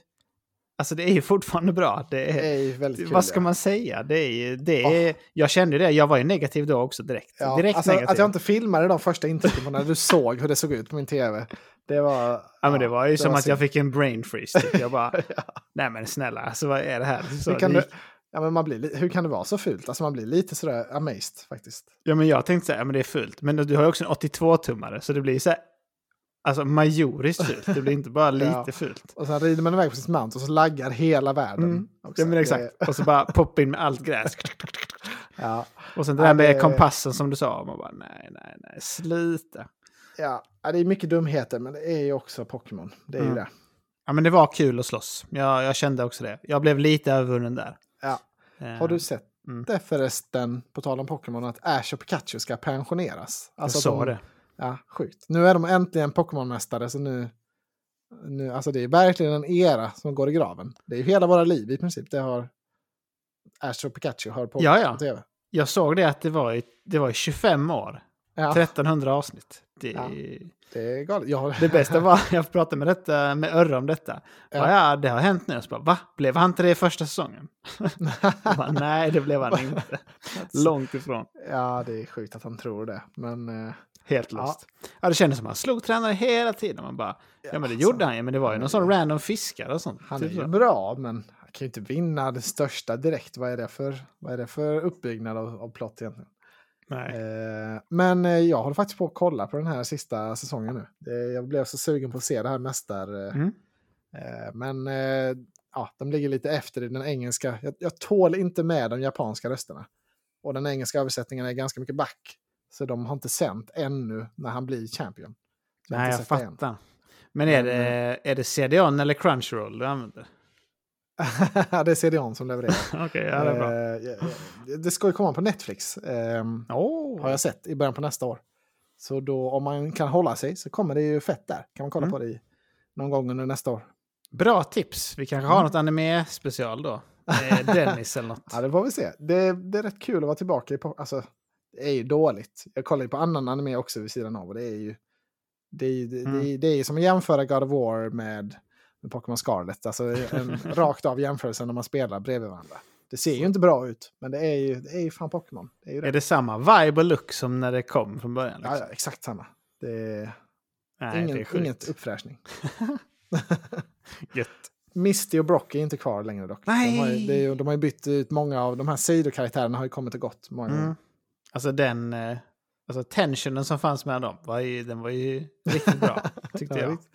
Alltså det är ju fortfarande bra. Det Det är, är ju väldigt kul. vad ska ja. man säga? Det är. Det är, Jag kände det, jag var ju negativ då också direkt. Ja, direkt alltså, negativ. att jag inte filmade de första intrycken när du såg hur det såg ut på min tv. Det var... Ja, men det var ju som var att jag synd. fick en brain freeze. Typ. Jag bara, nej men snälla, alltså vad är det här? Så, Hur kan, det du, ja, men man blir, li- hur kan det vara så fult? Alltså man blir lite sådär amazed faktiskt. Ja, men jag tänkte så här, ja, men det är fult. Men du har ju också en 82-tummare, så det blir så här, alltså majoriskt fult. Det blir inte bara lite Ja. fult. Och sen rider man iväg på sin mount och så laggar hela världen. Mm. Ja, men exakt. Och så bara poppa in med allt gräs. Ja, Och sen det Ja, där med det- kompassen som du sa, man bara nej, nej, nej, sluta. ja, det är mycket dumheter men det är ju också Pokémon. Det är ju Mm. det. Ja, men det var kul att slåss. Jag, jag kände också det. Jag blev lite övervunnen där. Ja. Eh, Har du sett Mm. det förresten, på tal om Pokémon, att Ash och Pikachu ska pensioneras? jag Alltså att sa de, det. Ja, sjukt. Nu är de äntligen Pokémon-mästare så nu, nu... Alltså det är verkligen en era som går i graven. Det är ju hela våra liv i princip. Det har Ash och Pikachu har på, Ja, ja. tv. Jag såg det att det var i, det var i 25 år. Ja, 1300 avsnitt. Det, Ja. det är galet. Jag det bästa var, jag pratade med, detta, med Örre om detta. Ja. Ja. det har hänt nu. Jag bara, va? Blev han inte det i första säsongen? Bara, Nej, det blev han inte. Långt ifrån. ja, det är sjukt att han tror det. Men... eh, Helt Ja. lost. Ja. det kändes som att han slog tränare hela tiden. Man bara, ja, men det alltså, gjorde han ju, men det var ju någon sån random fiskare och sånt. Han är Typ ju bra, men han kan ju inte vinna det största direkt. Vad är det för, vad är det för uppbyggnad av, av plott egentligen? Nej. Eh, men eh, jag håller faktiskt på att kolla på den här sista säsongen nu. Det, jag blev så sugen på att se det här mästar... Eh, Mm. eh, men eh, ja, de ligger lite efter i den engelska. Jag, jag tål inte med de japanska rösterna. Och den engelska översättningen är ganska mycket back. Så de har inte sänt ännu när han blir champion. Har Nej, jag det än. fattar. Men är det, är det CD-ON eller Crunchyroll du använder? det är CDON som levererar. Okej, ja, det är bra. Eh, det ska ju komma på Netflix. Oh. har jag sett i början på nästa år. Så då om man kan hålla sig så kommer det ju fett där. Kan man kolla Mm. på det i, någon gång under nästa år. Bra tips. Vi kanske har något anime-special då. Med Dennis eller något. Ja, det får vi se. Det, det är rätt kul att vara tillbaka i... Alltså, det är ju dåligt. Jag kollar ju på annan anime också vid sidan av och det är ju... Det är, ju- det, Mm. det, är, det är som att jämföra God of War med, med Pokémon Scarlet. Alltså en rakt av jämförelse när man spelar bredvid varandra. Det ser ju inte bra ut, men det är ju, det är ju fan Pokémon. Det är ju det. Är det samma vibe och look som när det kom från början? Ja, Liksom? ja, exakt samma. Det är, Nej, ingen, det är inget uppfräschning. Gött. Misty och Brock är inte kvar längre dock. Nej. De har, ju, de har ju bytt ut många av de här sidokaraktärerna har ju kommit och gått många. Mm. Alltså den... eh, Alltså tensionen som fanns med dem, var ju, den var ju riktigt bra, tyckte Ja, jag. Riktigt,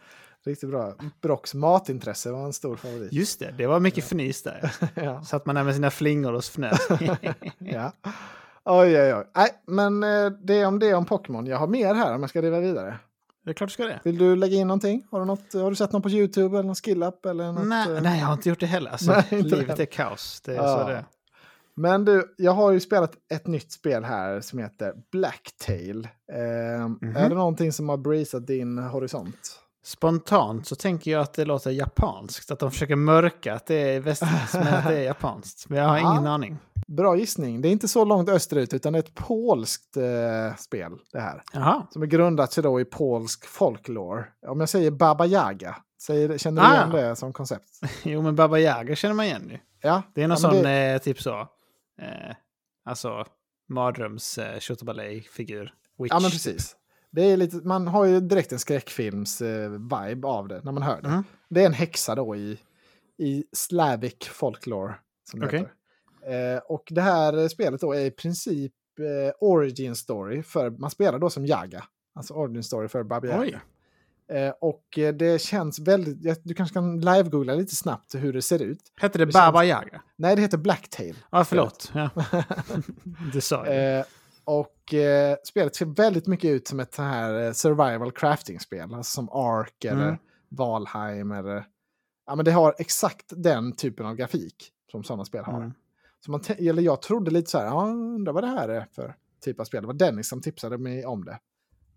riktigt bra. Brocks matintresse var en stor favorit. Just det, det var mycket fnys där. ja. Satt man där med sina flingor och fnös. ja. Oj, oj, oj. Nej, men eh, det är om det om Pokémon. Jag har mer här om jag ska driva vidare. det är klart du ska det. Vill du lägga in någonting? Har du, något, har du sett något på YouTube eller någon skill-up? Eller något, Nej, eh? nej, jag har inte gjort det heller. Alltså, Nej, livet det. är kaos. Det är Ja. så det. Men du, jag har ju spelat ett nytt spel här som heter Blacktail. Eh, Mhm. Är det någonting som har breezat din horisont? Spontant så tänker jag att det låter japanskt. Att de försöker mörka att det är västerländskt, men att det är japanskt. Men jag har Ja. ingen aning. Bra gissning. Det är inte så långt österut utan ett polskt eh, spel det här. Jaha. Som är grundat sig då i polsk folklore. Om jag säger Baba Yaga, säger, känner Ah. du igen det som koncept? Jo, men Baba Yaga känner man igen ju. Ja, Det är någon ja, sån, det- eh, typ så. Eh, alltså, mardröms eh, figur Witch. Ja, men precis. Det är lite, man har ju direkt en skräckfilms-vibe av det när man hör det. Mm. Det är en häxa då i, i Slavic folklore. Som det Okej. heter. Eh, och det här eh, spelet då är i princip eh, origin story. För, man spelar då som Yaga. Alltså origin story för Baba Yaga. Eh, och det känns väldigt, du kanske kan live-googla lite snabbt hur det ser ut. Hette det, det Baba känns, Yaga? Nej, det heter Blacktail. Ja, förlåt. Ja. det sa jag. Eh, och eh, spelet ser väldigt mycket ut som ett så här eh, survival crafting-spel. Alltså som Ark eller mm. Valheim eller... Ja, men det har exakt den typen av grafik som sådana spel har. Mm. Så man eller jag trodde lite så här, ja, undrar vad det här är för typ av spel. Det var Dennis som tipsade mig om det.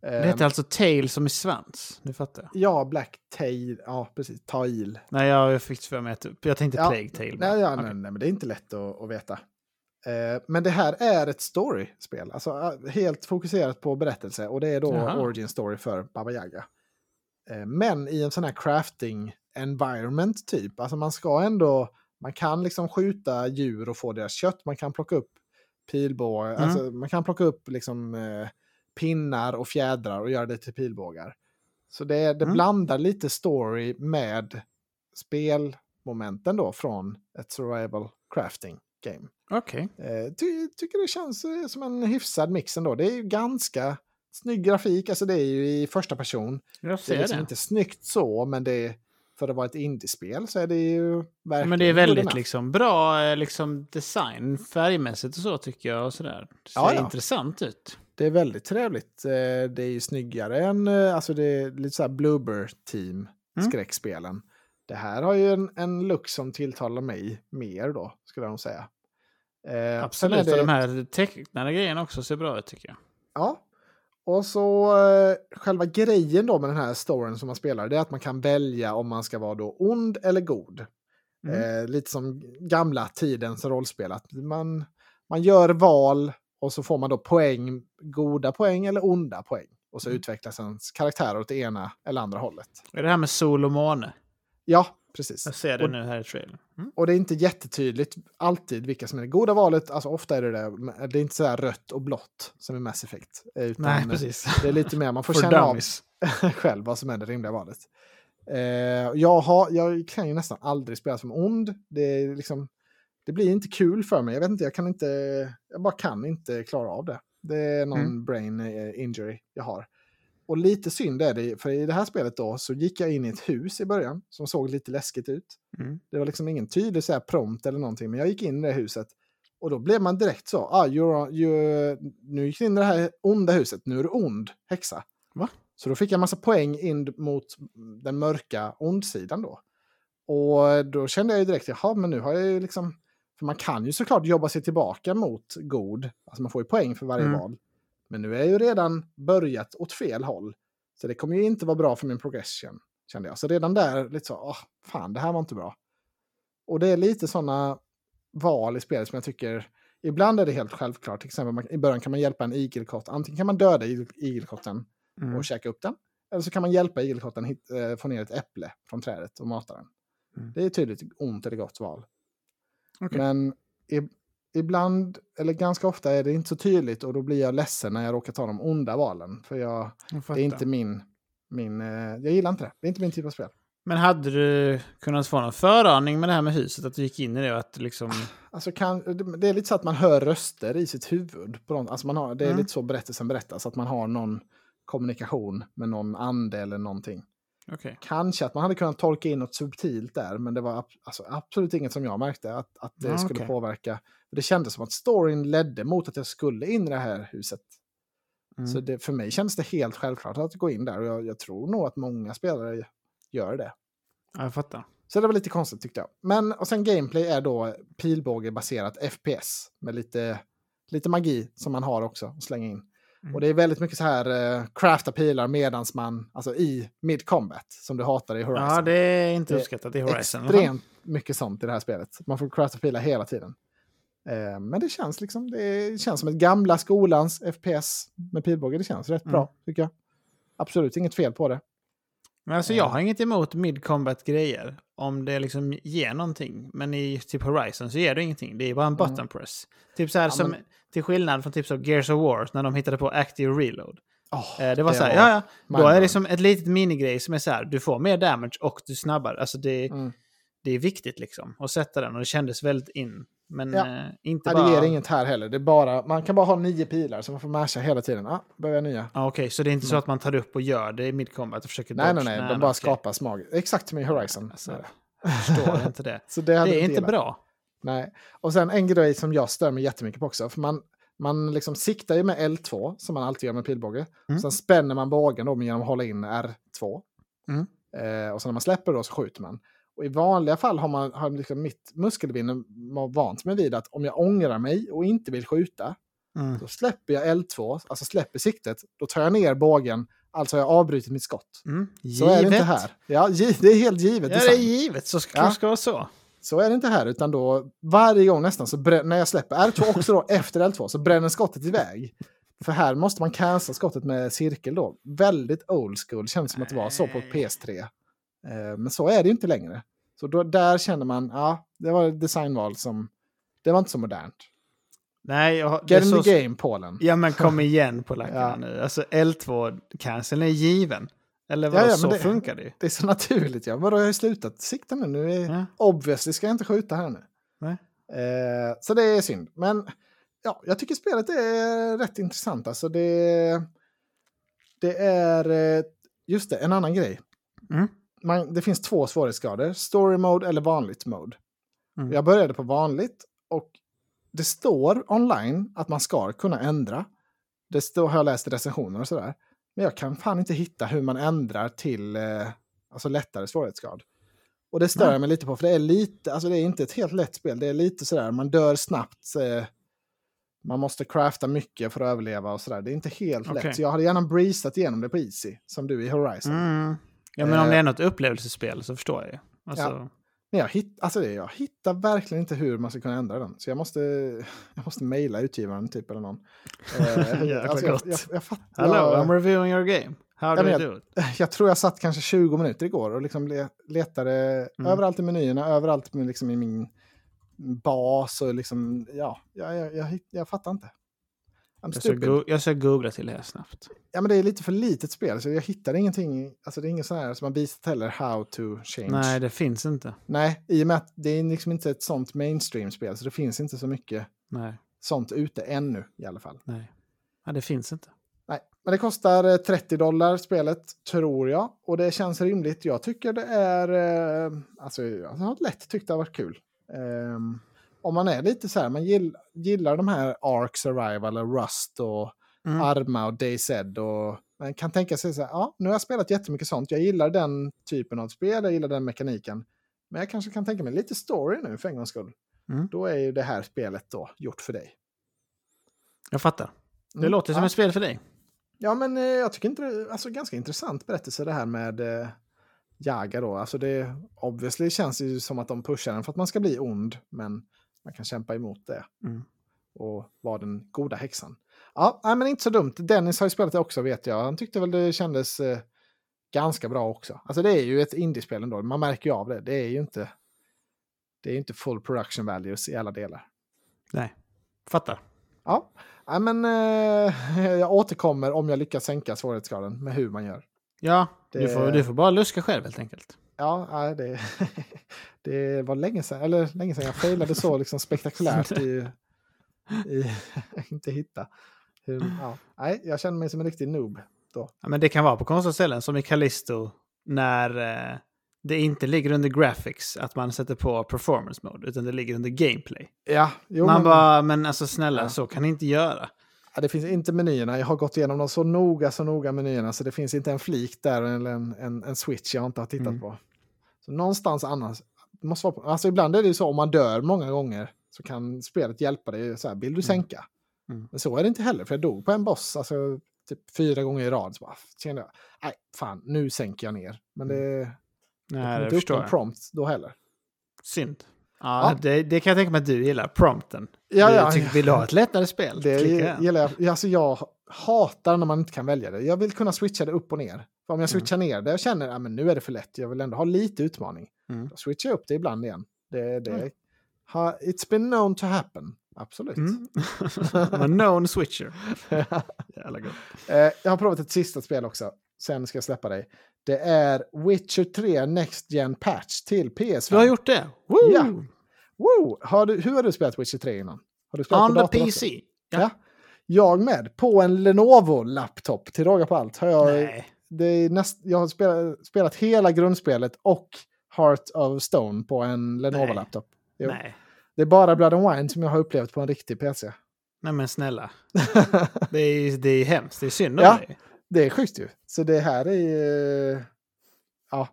Det heter um, alltså Tail som i svans, nu fattar jag. Ja, Black Tail, ja precis, Tail. Nej, jag fick för mig att, jag tänkte ja, Plague Tail. Nej, ja, okay. nej, nej, men det är inte lätt att, att veta. Uh, men det här är ett story-spel, alltså uh, helt fokuserat på berättelse och det är då Jaha. origin story för Baba Yaga. Uh, men i en sån här crafting environment typ, alltså man ska ändå, man kan liksom skjuta djur och få deras kött, man kan plocka upp pilbågar, mm. alltså man kan plocka upp liksom pinnar och fjädrar och göra det till pilbågar. Så det, det mm. blandar lite story med spelmomenten då från ett survival crafting game. Okej. Okay. Eh, ty, tycker det känns eh, som en hyfsad mix ändå. Det är ju ganska snygg grafik, alltså det är ju i första person. Jag ser det är liksom det. inte snyggt så, men det är, för att vara ett indiespel så är det ju verkligen... Men det är väldigt liksom, bra eh, liksom, design färgmässigt och så tycker jag. Och sådär. Det ser ja, ja. intressant ut. Det är väldigt trevligt. Eh, det är ju snyggare än, eh, alltså det är lite så här Bloober Team mm. skräckspelen. Det här har ju en, en look som tilltalar mig mer då, skulle jag nog säga. Eh, Absolut, det... och de här tecknade grejerna också ser bra ut tycker jag. Ja, och så eh, själva grejen då med den här storyn som man spelar, det är att man kan välja om man ska vara då ond eller god. Mm. Eh, lite som gamla tidens rollspel, att man, man gör val och så får man då poäng, goda poäng eller onda poäng. Och så mm. utvecklas ens karaktär åt det ena eller andra hållet. Är det här med sol och måne? Ja, precis. Jag ser det och, nu här i trailern. Mm. Och det är inte jättetydligt alltid vilka som är det goda valet. Alltså ofta är det det. Det är inte så här rött och blått som är Mass Effect. Utan Nej, precis. Det är lite mer, man får känna av själv vad som är det rimliga valet. Eh, jag, har, jag kan ju nästan aldrig spela som ond. Det är liksom det blir inte kul för mig. Jag vet inte, jag kan inte, jag bara kan inte klara av det. Det är någon mm. brain eh, injury jag har. Och lite synd är det, för i det här spelet då så gick jag in i ett hus i början som såg lite läskigt ut. Mm. Det var liksom ingen tydlig så här prompt eller någonting, men jag gick in i det huset och då blev man direkt så, ah, you're, you're, nu gick du in i det här onda huset, nu är du ond häxa. Va? Så då fick jag massa poäng in mot den mörka ondsidan då. Och då kände jag ju direkt, jaha, men nu har jag ju liksom för man kan ju såklart jobba sig tillbaka mot god. Alltså man får ju poäng för varje mm. val. Men nu är jag ju redan börjat åt fel håll. Så det kommer ju inte vara bra för min progression, kände jag. Så redan där, lite så, åh, fan, det här var inte bra. Och det är lite sådana val i spelet som jag tycker, ibland är det helt självklart. Till exempel, man, i början kan man hjälpa en igelkott. Antingen kan man döda igelkotten mm. och käka upp den. Eller så kan man hjälpa igelkotten hit, äh, få ner ett äpple från trädet och mata den. Mm. Det är tydligt ont eller gott val. Okay. Men i, ibland, eller ganska ofta är det inte så tydligt och då blir jag ledsen när jag råkar ta de onda valen. För jag, jag det är inte min, min, eh, jag gillar inte det. Det är inte min typ av spel. Men hade du kunnat få någon föraning med det här med huset? Att du gick in i det och att liksom... Alltså kan, det är lite så att man hör röster i sitt huvud. På någon, alltså man har, det är mm. lite så berättelsen berättas, att man har någon kommunikation med någon ande eller någonting. Okay. Kanske att man hade kunnat tolka in något subtilt där, men det var alltså, absolut inget som jag märkte att, att det ah, skulle okay. påverka. Det kändes som att storyn ledde mot att jag skulle in i det här huset. Mm. Så det, för mig kändes det helt självklart att gå in där och jag, jag tror nog att många spelare gör det. Ja, jag fattar. Så det var lite konstigt tyckte jag. Men och sen gameplay är då pilbågebaserat FPS med lite, lite magi som man har också att slänga in. Mm. Och det är väldigt mycket så här uh, crafta pilar medans man, alltså i mid combat, som du hatar i Horizon. Ja, det är inte uppskattat i Horizon. Extremt mycket sånt i det här spelet. Man får crafta pilar hela tiden. Uh, men det känns liksom, det känns som ett gamla skolans FPS med pilbåge. Det känns rätt mm. bra, tycker jag. Absolut inget fel på det. Men alltså jag har inget emot mid combat grejer om det liksom ger någonting. Men i typ Horizon så ger det ingenting. Det är bara en button mm. press. Typ så här ja, som, men... till skillnad från typ så Gears of War när de hittade på Active Reload. Oh, det var det så här, var... ja ja, då är det som ett litet minigrej som är så här, du får mer damage och du snabbare. Alltså det, mm. det är viktigt liksom att sätta den och det kändes väldigt in Men Ja. eh, inte bara... det ger inget här heller. Det bara, man kan bara ha nio pilar så man får masha hela tiden. Ah, börja nya. Ah, Okej, så det är inte så att man tar upp och gör det i mid-combat och försöker Nej, nej, nej. De bara okej. skapas mag. Exakt som i Horizon. Alltså. Jag förstår inte det. Så det, Det är inte gillat. bra. Nej. Och sen en grej som jag stör mig jättemycket på också. För man, man liksom siktar ju med L2, som man alltid gör med pilbåge. Mm. Sen spänner man bågen då genom att hålla in R2. Mm. Eh, och sen när man släpper då så skjuter man. Och i vanliga fall har, man, har liksom mitt muskelminne vant mig vid att om jag ångrar mig och inte vill skjuta, Mm. då släpper jag L2, alltså släpper siktet, då tar jag ner bågen, alltså har jag avbrutit mitt skott. Mm. Så är det inte här. Ja, det är helt givet. Ja, det är givet. Så ska Ja. ska vara så. Så är det inte här, utan då varje gång nästan så när jag släpper R2 också då efter L2 så bränner skottet iväg. För här måste man cancella skottet med cirkel då. Väldigt old school, känns som att det var så på PS3. Eh, men så är det ju inte längre. Så då, där känner man, ja, det var ett designval som, det var inte så modernt. Nej, jag, har- det är Get in så... the game, Polen. Ja, men kom igen på lackarna Ja. nu. Alltså L2-canceln är given. Eller Ja, vad ja, men så det- funkar det ju. Det är så naturligt, ja. Vadå, jag har ju slutat sikta nu. Nu är, Ja. obviously ska jag inte skjuta här nu. Nej. Eh, så det är synd. Men ja, jag tycker spelet är rätt intressant. Alltså det, det är, eh, just det, en annan grej. Mm. Man, det finns två svårighetsgrader, story mode eller vanligt mode. Mm. Jag började på vanligt och det står online att man ska kunna ändra. Det står, har jag läst i recensioner och sådär. Men jag kan fan inte hitta hur man ändrar till eh, alltså lättare svårighetsgrad. Och det stör jag mig lite på, för det är lite, alltså det är inte ett helt lätt spel. Det är lite sådär, man dör snabbt. Eh, man måste crafta mycket för att överleva och sådär. Det är inte helt Okej. lätt. Så jag hade gärna breezat igenom det på easy, som du i Horizon. Mm. Ja, men om Eh. det är något upplevelsespel så förstår jag ju. Alltså, Ja. Men jag, hitt, alltså det, jag hittar verkligen inte hur man ska kunna ändra den. Så jag måste, jag måste mejla utgivaren typ eller någon. Eh, Jäkla jag, gott. jag, jag, fatt, Hello, jag, I'm reviewing your game. How do you jag- do it? jag tror jag satt kanske 20 minuter igår och liksom le, letade Mm. överallt i menyerna, överallt liksom i min bas och liksom, ja, jag, jag, jag, jag fattar inte. Jag ska, stupid. go- jag ska googla till det här snabbt. Ja, men det är lite för litet spel, så jag hittar ingenting, alltså det är inget sånt här som har visat heller how to change. Nej, det finns inte. Nej, i och med att det är liksom inte ett sånt mainstream-spel, så det finns inte så mycket Nej, sånt ute ännu i alla fall. nej. Ja, det finns inte. Nej, men det kostar eh, 30 dollar spelet, tror jag. Och det känns rimligt. Jag tycker det är... Eh, alltså, jag har lätt tyckt det har varit kul. Ehm, om man är lite så här, man gill, gillar de här Ark Survival och Rust och Mm. Arma och DayZ och man kan tänka sig så här, ja, nu har jag spelat jättemycket sånt. Jag gillar den typen av spel, jag gillar den mekaniken. Men jag kanske kan tänka mig lite story nu för en gångs skull. Mm. Då är ju det här spelet då gjort för dig. Jag fattar. Det Mm, låter som ja. ett spel för dig. Ja, men eh, jag tycker inte det, alltså ganska intressant berättelse det här med eh, Jaga då. Alltså det, obviously känns det ju som att de pushar den för att man ska bli ond, men man kan kämpa emot det. Mm. Och vara den goda häxan. Ja, nej, men inte så dumt. Dennis har ju spelat det också vet jag. Han tyckte väl det kändes eh, ganska bra också. Alltså det är ju ett indiespel ändå, man märker ju av det. Det är ju inte, det är inte full production values i alla delar. Nej, fattar. Ja, nej, men eh, jag återkommer om jag lyckas sänka svårighetsgraden med hur man gör. Ja, Det- du, får, du får bara luska själv helt enkelt. Ja, det, det var länge sedan, eller länge sedan jag failade så liksom spektakulärt i, i inte hitta. Hur, ja, nej, jag känner mig som en riktig noob då. Ja, men det kan vara på konstiga ställen, som i Callisto, när eh, det inte ligger under graphics att man sätter på performance mode, utan det ligger under gameplay. Ja, jo, man men, bara, men alltså snälla, Ja. så kan ni inte göra. ja, det finns inte menyerna. Jag har gått igenom dem så noga, så noga menyerna så det finns inte en flik där eller en, en, en switch jag inte har tittat Mm. på. Så någonstans annars, måste vara, på- alltså ibland är det ju så om man dör många gånger så kan spelet hjälpa dig så här, vill du sänka? Mm. Men så är det inte heller, för jag dog på en boss, alltså typ fyra gånger i rad. Så bara, kände jag, nej, fan, nu sänker jag ner. Men det, det Nej, kom det inte upp någon jag. prompt då heller. Synd. Ja, Ja. Det, det kan jag tänka mig att du gillar, prompten. Ja, du ja, tycker, vill du ha ett lättare spel? Det gillar jag. Alltså jag hatar när man inte kan välja det. Jag vill kunna switcha det upp och ner. För om jag switchar ner det och känner att men nu är det för lätt, jag vill ändå ha lite utmaning. Mm. Då switchar jag upp det ibland igen. Det, det, Mm. ha, it's been known to happen. Absolut. Mm. A known switcher. Jävla gott. Eh, jag har provat ett sista spel också. Sen ska jag släppa dig. Det är Witcher 3 Next Gen Patch till PS5. Du har gjort det? Woo! Ja. Wow! Har du, hur har du spelat Witcher 3 innan? Har du spelat On på the PC. Också? Ja. Jag med. På en Lenovo-laptop till råga på allt. Har jag, Nej. det är näst, jag har spelat, spelat hela grundspelet och Heart of Stone på en Lenovo-laptop. Det är bara Blood and Wine som jag har upplevt på en riktig PC. Nej men snälla. Det är, det är hemskt. Det är synd om Ja. dig. Det är schysst ju. Så det här är ju... Ja,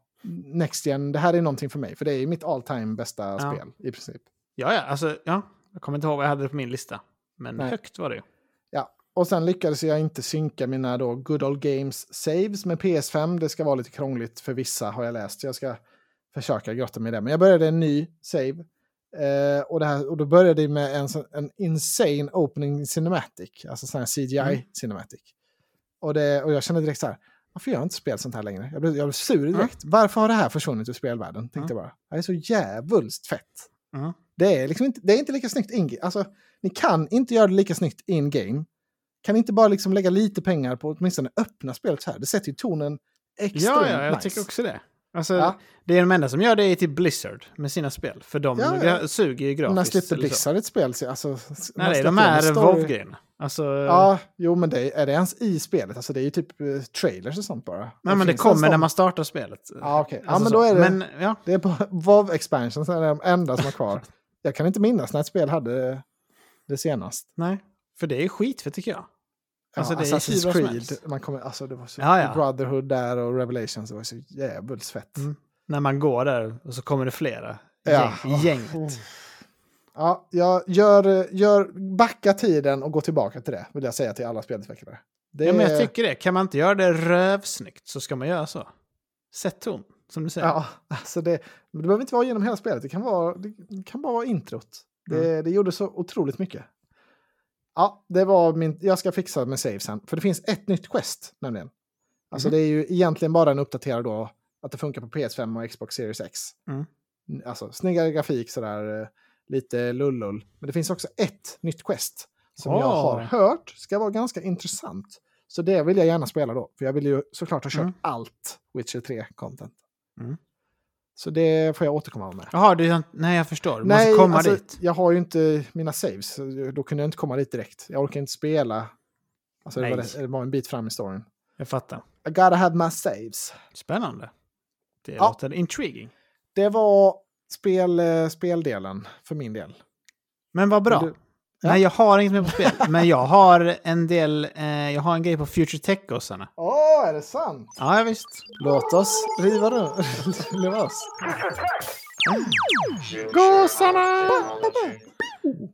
Next Gen, det här är någonting för mig. För det är mitt all time bästa Ja. spel i princip. Ja, ja, alltså, ja. Jag kommer inte ihåg vad jag hade på min lista. Men Nej. högt var det ju. Och sen lyckades jag inte synka mina då Good Old Games saves med PS5. Det ska vara lite krångligt för vissa har jag läst. Jag ska försöka grotta mig i det. Men jag började en ny save. Eh, och, det här, och då började det med en, en insane opening cinematic. Alltså sån här CGI Mm. cinematic. Och, det, och jag kände direkt så här. Varför gör jag inte spel sånt här längre? Jag blev, jag blev sur direkt. Varför har det här försvunnit ur spelvärlden? Tänkte jag bara. Det är så jävulst fett. Mm. Det är, liksom inte, det är inte lika snyggt in Alltså, ni kan inte göra det lika snyggt in-game. Kan inte bara liksom lägga lite pengar på åtminstone öppna spelet så här. Det sätter ju tonen extremt Ja, ja, jag nice. tycker också det. Alltså, Ja. Det är de enda som gör det är till Blizzard med sina spel. För de Ja, ja. suger ju grafiskt. När släppte. Blizzard ett spel? så- Alltså, Nej, släppte de med här WoW-grejerna. Alltså, Ja, jo men det, är det ens i spelet? Alltså det är ju typ eh, trailers och sånt bara. nej, men det kommer när man startar spelet. Ja, okej. Ja, Alltså men då är det... Men, ja. Det är på WoW expansion som är de enda som är kvar. Jag kan inte minnas när ett spel hade det senast. Nej, för det är skit för tycker jag. Alltså, ja, det Assassin's Creed, man kommer, alltså det var så, Ja, ja. Brotherhood där och Revelations, det var så jävligt fett. Mm. När man går där och så kommer det flera. Ja. Gäng, gänget. Ja, jag gör, gör, backa tiden och gå tillbaka till det, vill jag säga till alla spelutvecklare. Det Ja, men jag tycker det. Kan man inte göra det rövsnyggt så ska man göra så. Sätt ton, som du säger. Ja, alltså det, det behöver inte vara genom hela spelet, det kan, vara, det kan bara vara introt. Det, Mm. det gjorde så otroligt mycket. Ja, det var min, jag ska fixa med save sen, för det finns ett nytt quest nämligen. Alltså Mhm. det är ju egentligen bara en uppdaterad då, att det funkar på PS5 och Xbox Series X. Mm. Alltså snyggare grafik sådär, eh, lite lullull. Men det finns också ett nytt quest som jag Åh. har hört ska vara ganska intressant. Så det vill jag gärna spela då, för jag vill ju såklart ha kört Mm. allt Witcher 3-content. Mm. Så det får jag återkomma med. Jaha, du, nej jag förstår. Du Nej, måste komma alltså, dit. jag har ju inte mina saves, då kunde jag inte komma dit direkt. Jag orkar inte spela. Alltså, det, var, det var en bit fram i storyn. Jag fattar. I gotta have my saves. Spännande. Det Ja. låter intriguing. Det var spel, eh, speldelen för min del. Men vad bra. Men du- ja. Nej, jag har inget mer på spel. men jag har en del, eh, jag har en grej på Future Tech-gossarna. Åh, är det sant? Ja, ja, visst. Låt oss riva nu. lös. Gossarna!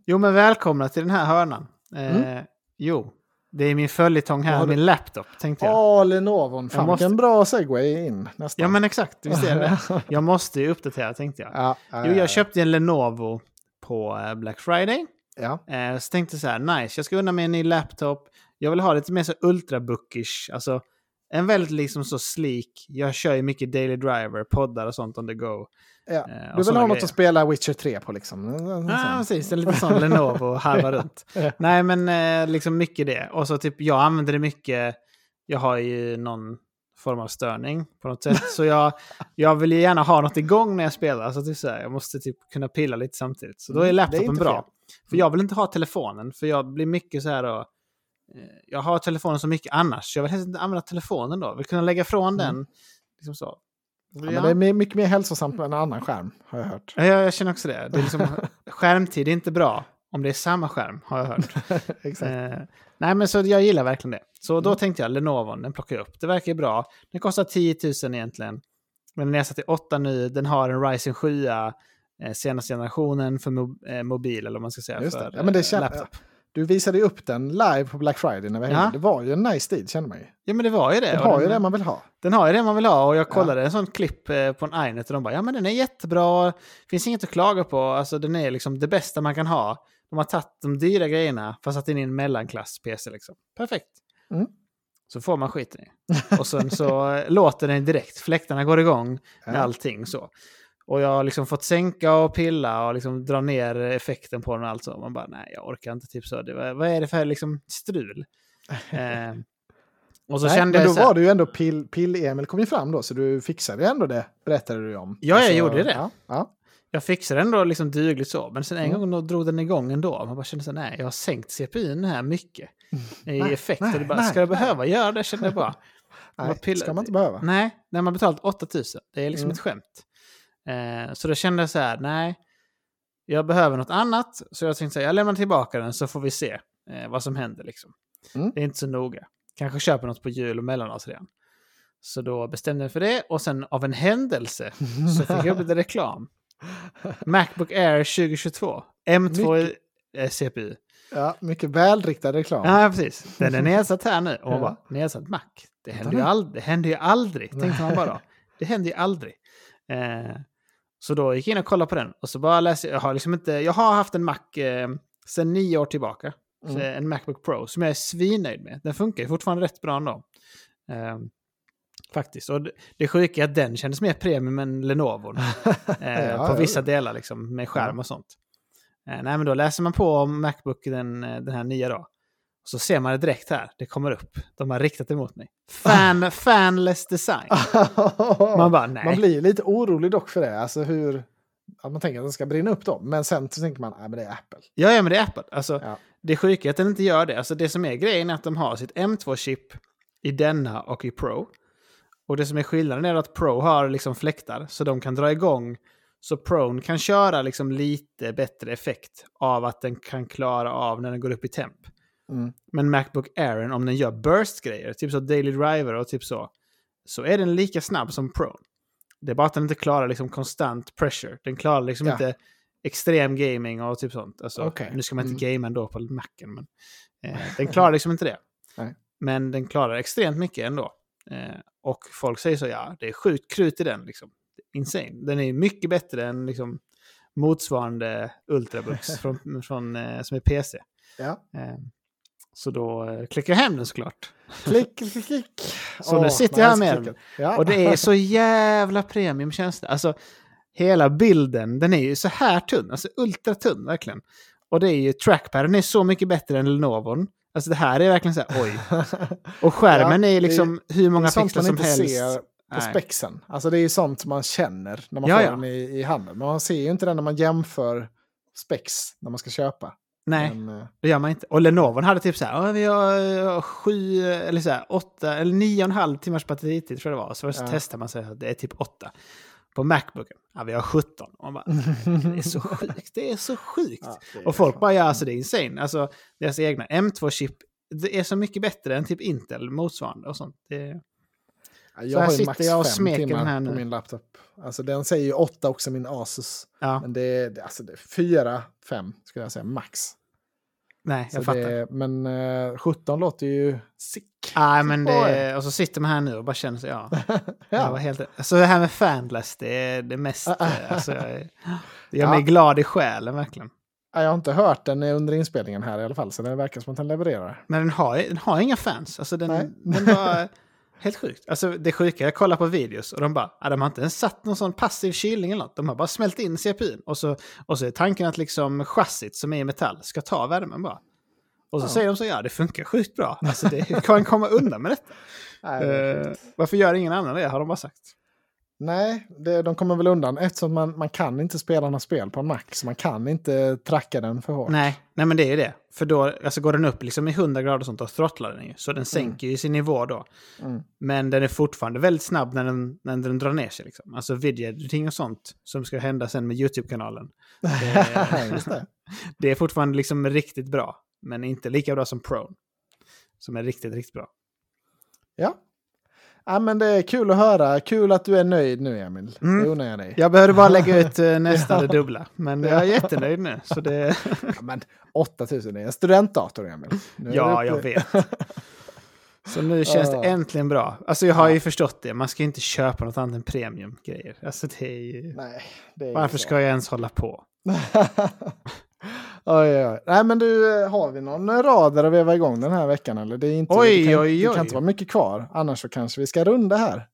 Jo, men välkomna till den här hörnan. Eh, Mm. Jo, det är min följetong här, du- min laptop, tänkte jag. Åh, Lenovon. Fan, Jag måste- bra segway in nästan. Ja, men exakt. Visst är det Jag måste ju uppdatera, tänkte jag. Ja, ja, Jo, ja, jag köpte en Lenovo på eh, Black Friday. Ja, Eh, så tänkte jag så här, nice, jag ska unna mig en ny laptop. Jag vill ha lite mer så ultrabookish, alltså en väldigt liksom så sleek. Jag kör ju mycket Daily Driver, poddar och sånt on the go. ja. Eh, och Du vill ha något grejer. att spela Witcher 3 på liksom? En- en Ja, sån. precis. En liten sån Lenovo harva runt. Ja. Nej, men eh, liksom mycket det. Och så typ, jag använder det mycket. Jag har ju någon form av störning på något sätt. Så jag, jag vill ju gärna ha något igång när jag spelar. Så typ så här, jag måste typ kunna pilla lite samtidigt. Så då är Mm, är laptopen inte bra. För jag vill inte ha telefonen. För jag blir mycket så här då. eh, Jag har telefonen så mycket annars. Jag vill helst inte använda telefonen då. Jag vill kunna lägga från den. Liksom så. Mm. Ja, men det är my- mycket mer hälsosamt med en annan skärm, har jag hört. Ja, jag, känner också det. det är liksom, skärmtid är inte bra om det är samma skärm, har jag hört. Exakt. Eh, nej, men så jag gillar verkligen det. Så då Mm. tänkte jag Lenovo, den plockar jag upp. Det verkar ju bra. Den kostar 10 000 egentligen. Men den är satt till 8 nu. Den har en Ryzen 7, eh, senaste generationen för mo eh, mobil, eller vad man ska säga, Just för. Ja, men det eh, kän- laptop. Du visade ju upp den live på Black Friday när vi Ja. Det var ju en nice stil, känner man ju. Ja, men det var ju det. Den har ju den, det man vill ha. den har ju det man vill ha. Och jag kollade en sån klipp eh, på en Inet och de bara, ja men den är jättebra. Finns inget att klaga på. Alltså den är liksom det bästa man kan ha. De har tagit de dyra grejerna, fast satt in i en mellanklass-PC liksom. Perfekt. Mm. Så får man skiten i. Och sen så eh, låter den direkt. Fläktarna går igång med Ja. allting så. Och jag har liksom fått sänka och pilla och liksom dra ner effekten på den och allt så. Man bara, nej jag orkar inte typ så. Det, var- vad är det för liksom strul? eh, och så Nej, kände men jag då så här, var det ju ändå pill, pill-Emil kom ju fram då, så du fixade ju ändå det, berättade du om. Ja, jag Alltså, gjorde det. Ja, ja. Jag fixade ändå liksom dugligt så, men sen en Mm. gång då drog den igång ändå. Man bara kände så här, nej, jag har sänkt CPUn här mycket i Nej, effekt. nej, och det bara, nej, ska jag behöva göra det? Kände jag bara. Nej, pillar- ska man inte behöva. Nej, när man betalat 8000. Det är liksom Mm. ett skämt. Eh, så då kände jag så här, nej, jag behöver något annat. Så jag tänkte så här, jag lämnar tillbaka den så får vi se eh, vad som händer. Liksom. Mm. Det är inte så noga. Kanske köper något på jul och mellandagsrean. Så då bestämde jag för det och sen av en händelse så fick jag upp lite reklam. Macbook Air 2022. M2 Mycket. eh, CPU. Ja, mycket välriktad reklam. Ja, precis. Den är nedsatt här nu. Och man Ja. bara, nedsatt Mac. Det händer, ju aldrig, det händer ju aldrig, tänkte man bara. Det händer ju aldrig. Eh, så då gick jag in och kollade på den. Och så bara läste jag. Har, liksom inte, jag har haft en Mac eh, sedan nio år tillbaka. Mm. En Macbook Pro som jag är svinnöjd med. Den funkar ju fortfarande rätt bra ändå. Eh, faktiskt. Och det, det sjuka är att den kändes mer premium än Lenovon. Eh, Ja, på vissa delar liksom, med skärm och sånt. Eh, nej, men då läser man på om Macbook, den, eh, den här nya då. Och så ser man det direkt här, det kommer upp. De har riktat emot mig. Fan, fanless design. Man bara, nej. Man blir lite orolig dock för det. Alltså hur... Att man tänker att den ska brinna upp dem. Men sen tänker man att det är Apple. Ja, ja, men det är Apple. Alltså, Ja. Det sjuka är att den inte gör det. Alltså, det som är grejen är att de har sitt M2-chip i denna och i Pro. Och det som är skillnaden är att Pro har liksom fläktar, så de kan dra igång. Så Pro kan köra liksom lite bättre effekt av att den kan klara av när den går upp i temp. Mm. Men Macbook Air, om den gör burst-grejer, typ så Daily Driver och typ så, så är den lika snabb som Pro. Det är bara att den inte klarar liksom konstant pressure. Den klarar liksom Ja. inte extrem gaming och typ sånt. Alltså, Okej. Nu ska man inte Mm. gamea ändå på Macen, men eh, den klarar liksom inte det. Nej. Men den klarar extremt mycket ändå. Eh, och folk säger så, ja, det är sjukt krut i den. Liksom. Insane. Den är mycket bättre än liksom, motsvarande Ultrabooks från, från, eh, som är PC. Ja. Så då eh, klickar jag hem den såklart. Klick, klick, klick. Så nu sitter jag här med den. Ja. Och det är så jävla premium känns det. Alltså, hela bilden, den är ju så här tunn. Alltså ultratunn verkligen. Och det är ju trackpaden är så mycket bättre än Lenovon. Alltså det här är verkligen så här, oj. Och skärmen Ja, är det liksom hur många det är sånt pixlar som helst. ser på Nej. spexen. Alltså det är ju sånt man känner när man Ja, får ja. den i, i handen. Men man ser ju inte den när man jämför spex när man ska köpa. Nej, Men, eh, det gör man inte. Och Lenovon hade typ så här, "Ja, vi har eh, sju, eller så här, åtta, eller nio och en halv timmars batteritid tror jag det var. Så, så Ja. testar man sig att det är typ åtta. På Macbooken, ja vi har 17. Och man bara, det är så sjukt, det är så sjukt. ja, är Och folk bara, ja alltså det är insane. Alltså deras egna M2-chip, det är så mycket bättre än typ Intel motsvarande och sånt. Det, Ja, Så Jag här har ju sitter max jag och smeker den här på nu. min laptop. Alltså den säger ju åtta också, min Asus. ja, Men det är, det- alltså det är fyra, fem skulle jag säga, max. nej, jag Så fattar. det, men eh, 17 låter ju sick. Nej, men det, och så sitter man här nu och bara känner sig, ja. Jag var ja. helt, alltså det här med fanless, det är det mest, eh, alltså, jag är- det gör Ja. mig glad i själen verkligen. Ja, Jag har inte hört den under inspelningen här i alla fall, så det verkar som att den levererar. Men den har, den har inga fans, alltså den, Nej. den var helt sjukt. Alltså det sjuka, jag kollar på videos och de bara, ja, de har inte ens satt någon sån passiv kylning eller något, de har bara smält in CPUn. Och så, och så är tanken att liksom chassit som är i metall ska ta värmen bara. Och så Ja. säger de så, ja det funkar sjukt bra. Alltså det kan komma undan med detta. Nej, det sjukt. varför gör ingen annan det, har de bara sagt. Nej det, de kommer väl undan eftersom man, man kan inte spela några spel på en Mac. Så man kan inte tracka den för hårt. Nej, nej men det är det. För då alltså går den upp liksom i 100 grader och sånt, då throttlar den ju. Så den sänker ju sin nivå då. Mm. Men den är fortfarande väldigt snabb när den, när den drar ner sig. Liksom. Alltså videoediting och sånt som ska hända sen med YouTube-kanalen. Det, det. det är fortfarande liksom riktigt bra. Men inte lika bra som Pro. Som är riktigt, riktigt bra. Ja. Ja, men det är kul att höra. Kul att du är nöjd nu, Emil. Mm. Det unnar jag dig. Jag behövde bara lägga ut eh, nästan det dubbla. Men jag är jättenöjd nu. Så det, Ja, men 8000 är en studentdator, Emil. Ja, jag vet. Så nu känns det äntligen bra. Alltså jag har ju förstått det. Man ska inte köpa något annat än premiumgrejer. Alltså det är ju... Nej, det är Varför ska jag ens hålla på? Oj, oj. Nej, men du, eh, har vi någon rad där att veva igång den här veckan? Eller? Det, är inte, Oj, det, kan, oj, det kan inte vara mycket kvar. Annars så kanske vi ska runda här.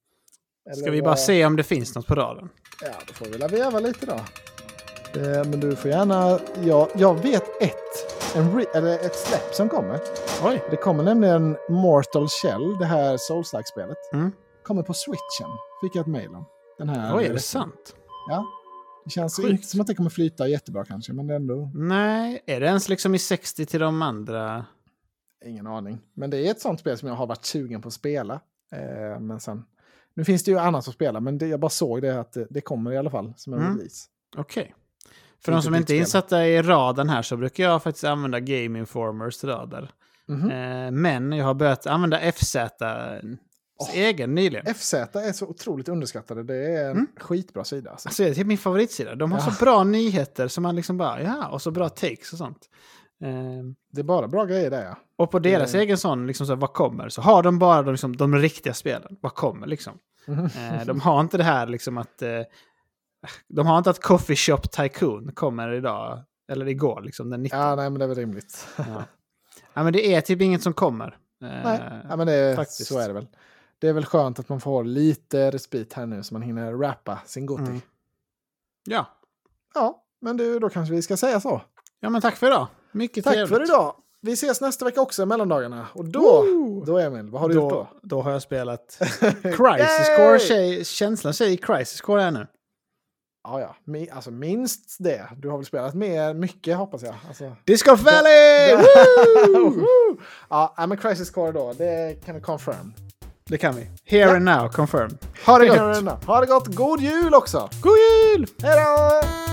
Ska Eller vi bara vad- se om det finns något på raden? Ja, då får vi väl veva lite då. Eh, Men du får gärna... Ja, jag vet ett, en re, eller ett släpp som kommer. Oj! Det kommer nämligen Mortal Shell, det här Souls-like-spelet. Mm. Kommer på switchen, fick jag ett mail om. Den här Oj, är det sant? Ja. Det känns ju inte som att det kommer flyta jättebra kanske, men det är ändå... Nej, är det ens liksom i 60 till de andra? Ingen aning. Men det är ett sånt spel som jag har varit sugen på att spela. Eh, men sen... Nu finns det ju annat att spela, men det, jag bara såg det att det, det kommer i alla fall som en Mm. release. Okej. För de som inte är insatta i raden här så brukar jag faktiskt använda Game Informers rader. Mhm. Eh, men jag har börjat använda FZ egen nyligen. FZ är så otroligt underskattade. Det är en Mm. skitbra sida. Alltså. Alltså det är typ min favoritsida. De har Ja. så bra nyheter som man liksom bara, ja, och så bra takes och sånt. Eh, Det är bara bra grejer där ja. och på deras Det- egen sån, liksom så här, vad kommer? Så har de bara de, liksom, de riktiga spelen. Vad kommer liksom? Eh, de har inte det här liksom att... Eh, de har inte att Coffee Shop Tycoon kommer idag, eller igår, liksom den 19. Ja, nej men det är väl rimligt. Ja. ja, men det är typ inget som kommer. Eh, nej, ja, men det är, faktiskt. så är det väl. Det är väl skönt att man får lite respit här nu så man hinner rappa sin Goti. Mm. Ja. Ja, men du, då kanske vi ska säga så. ja, men tack för idag. Mycket Tack trevligt. för idag. Vi ses nästa vecka också mellandagarna. Och då, Woo! då Emil, vad har du gjort då, då? då har jag spelat Crisis! Core. Tjej, känslan säger Crisis Core är nu. Ja, ja. Mi, alltså minst det. Du har väl spelat mer, mycket hoppas jag. Alltså, Disco Valley! Woo! ja, men Crisis Core då, det kan vi confirm. Det kan vi. Here Ja. and now, confirm. Ha det gott! Ha det gott, god jul också! God jul! Hej då!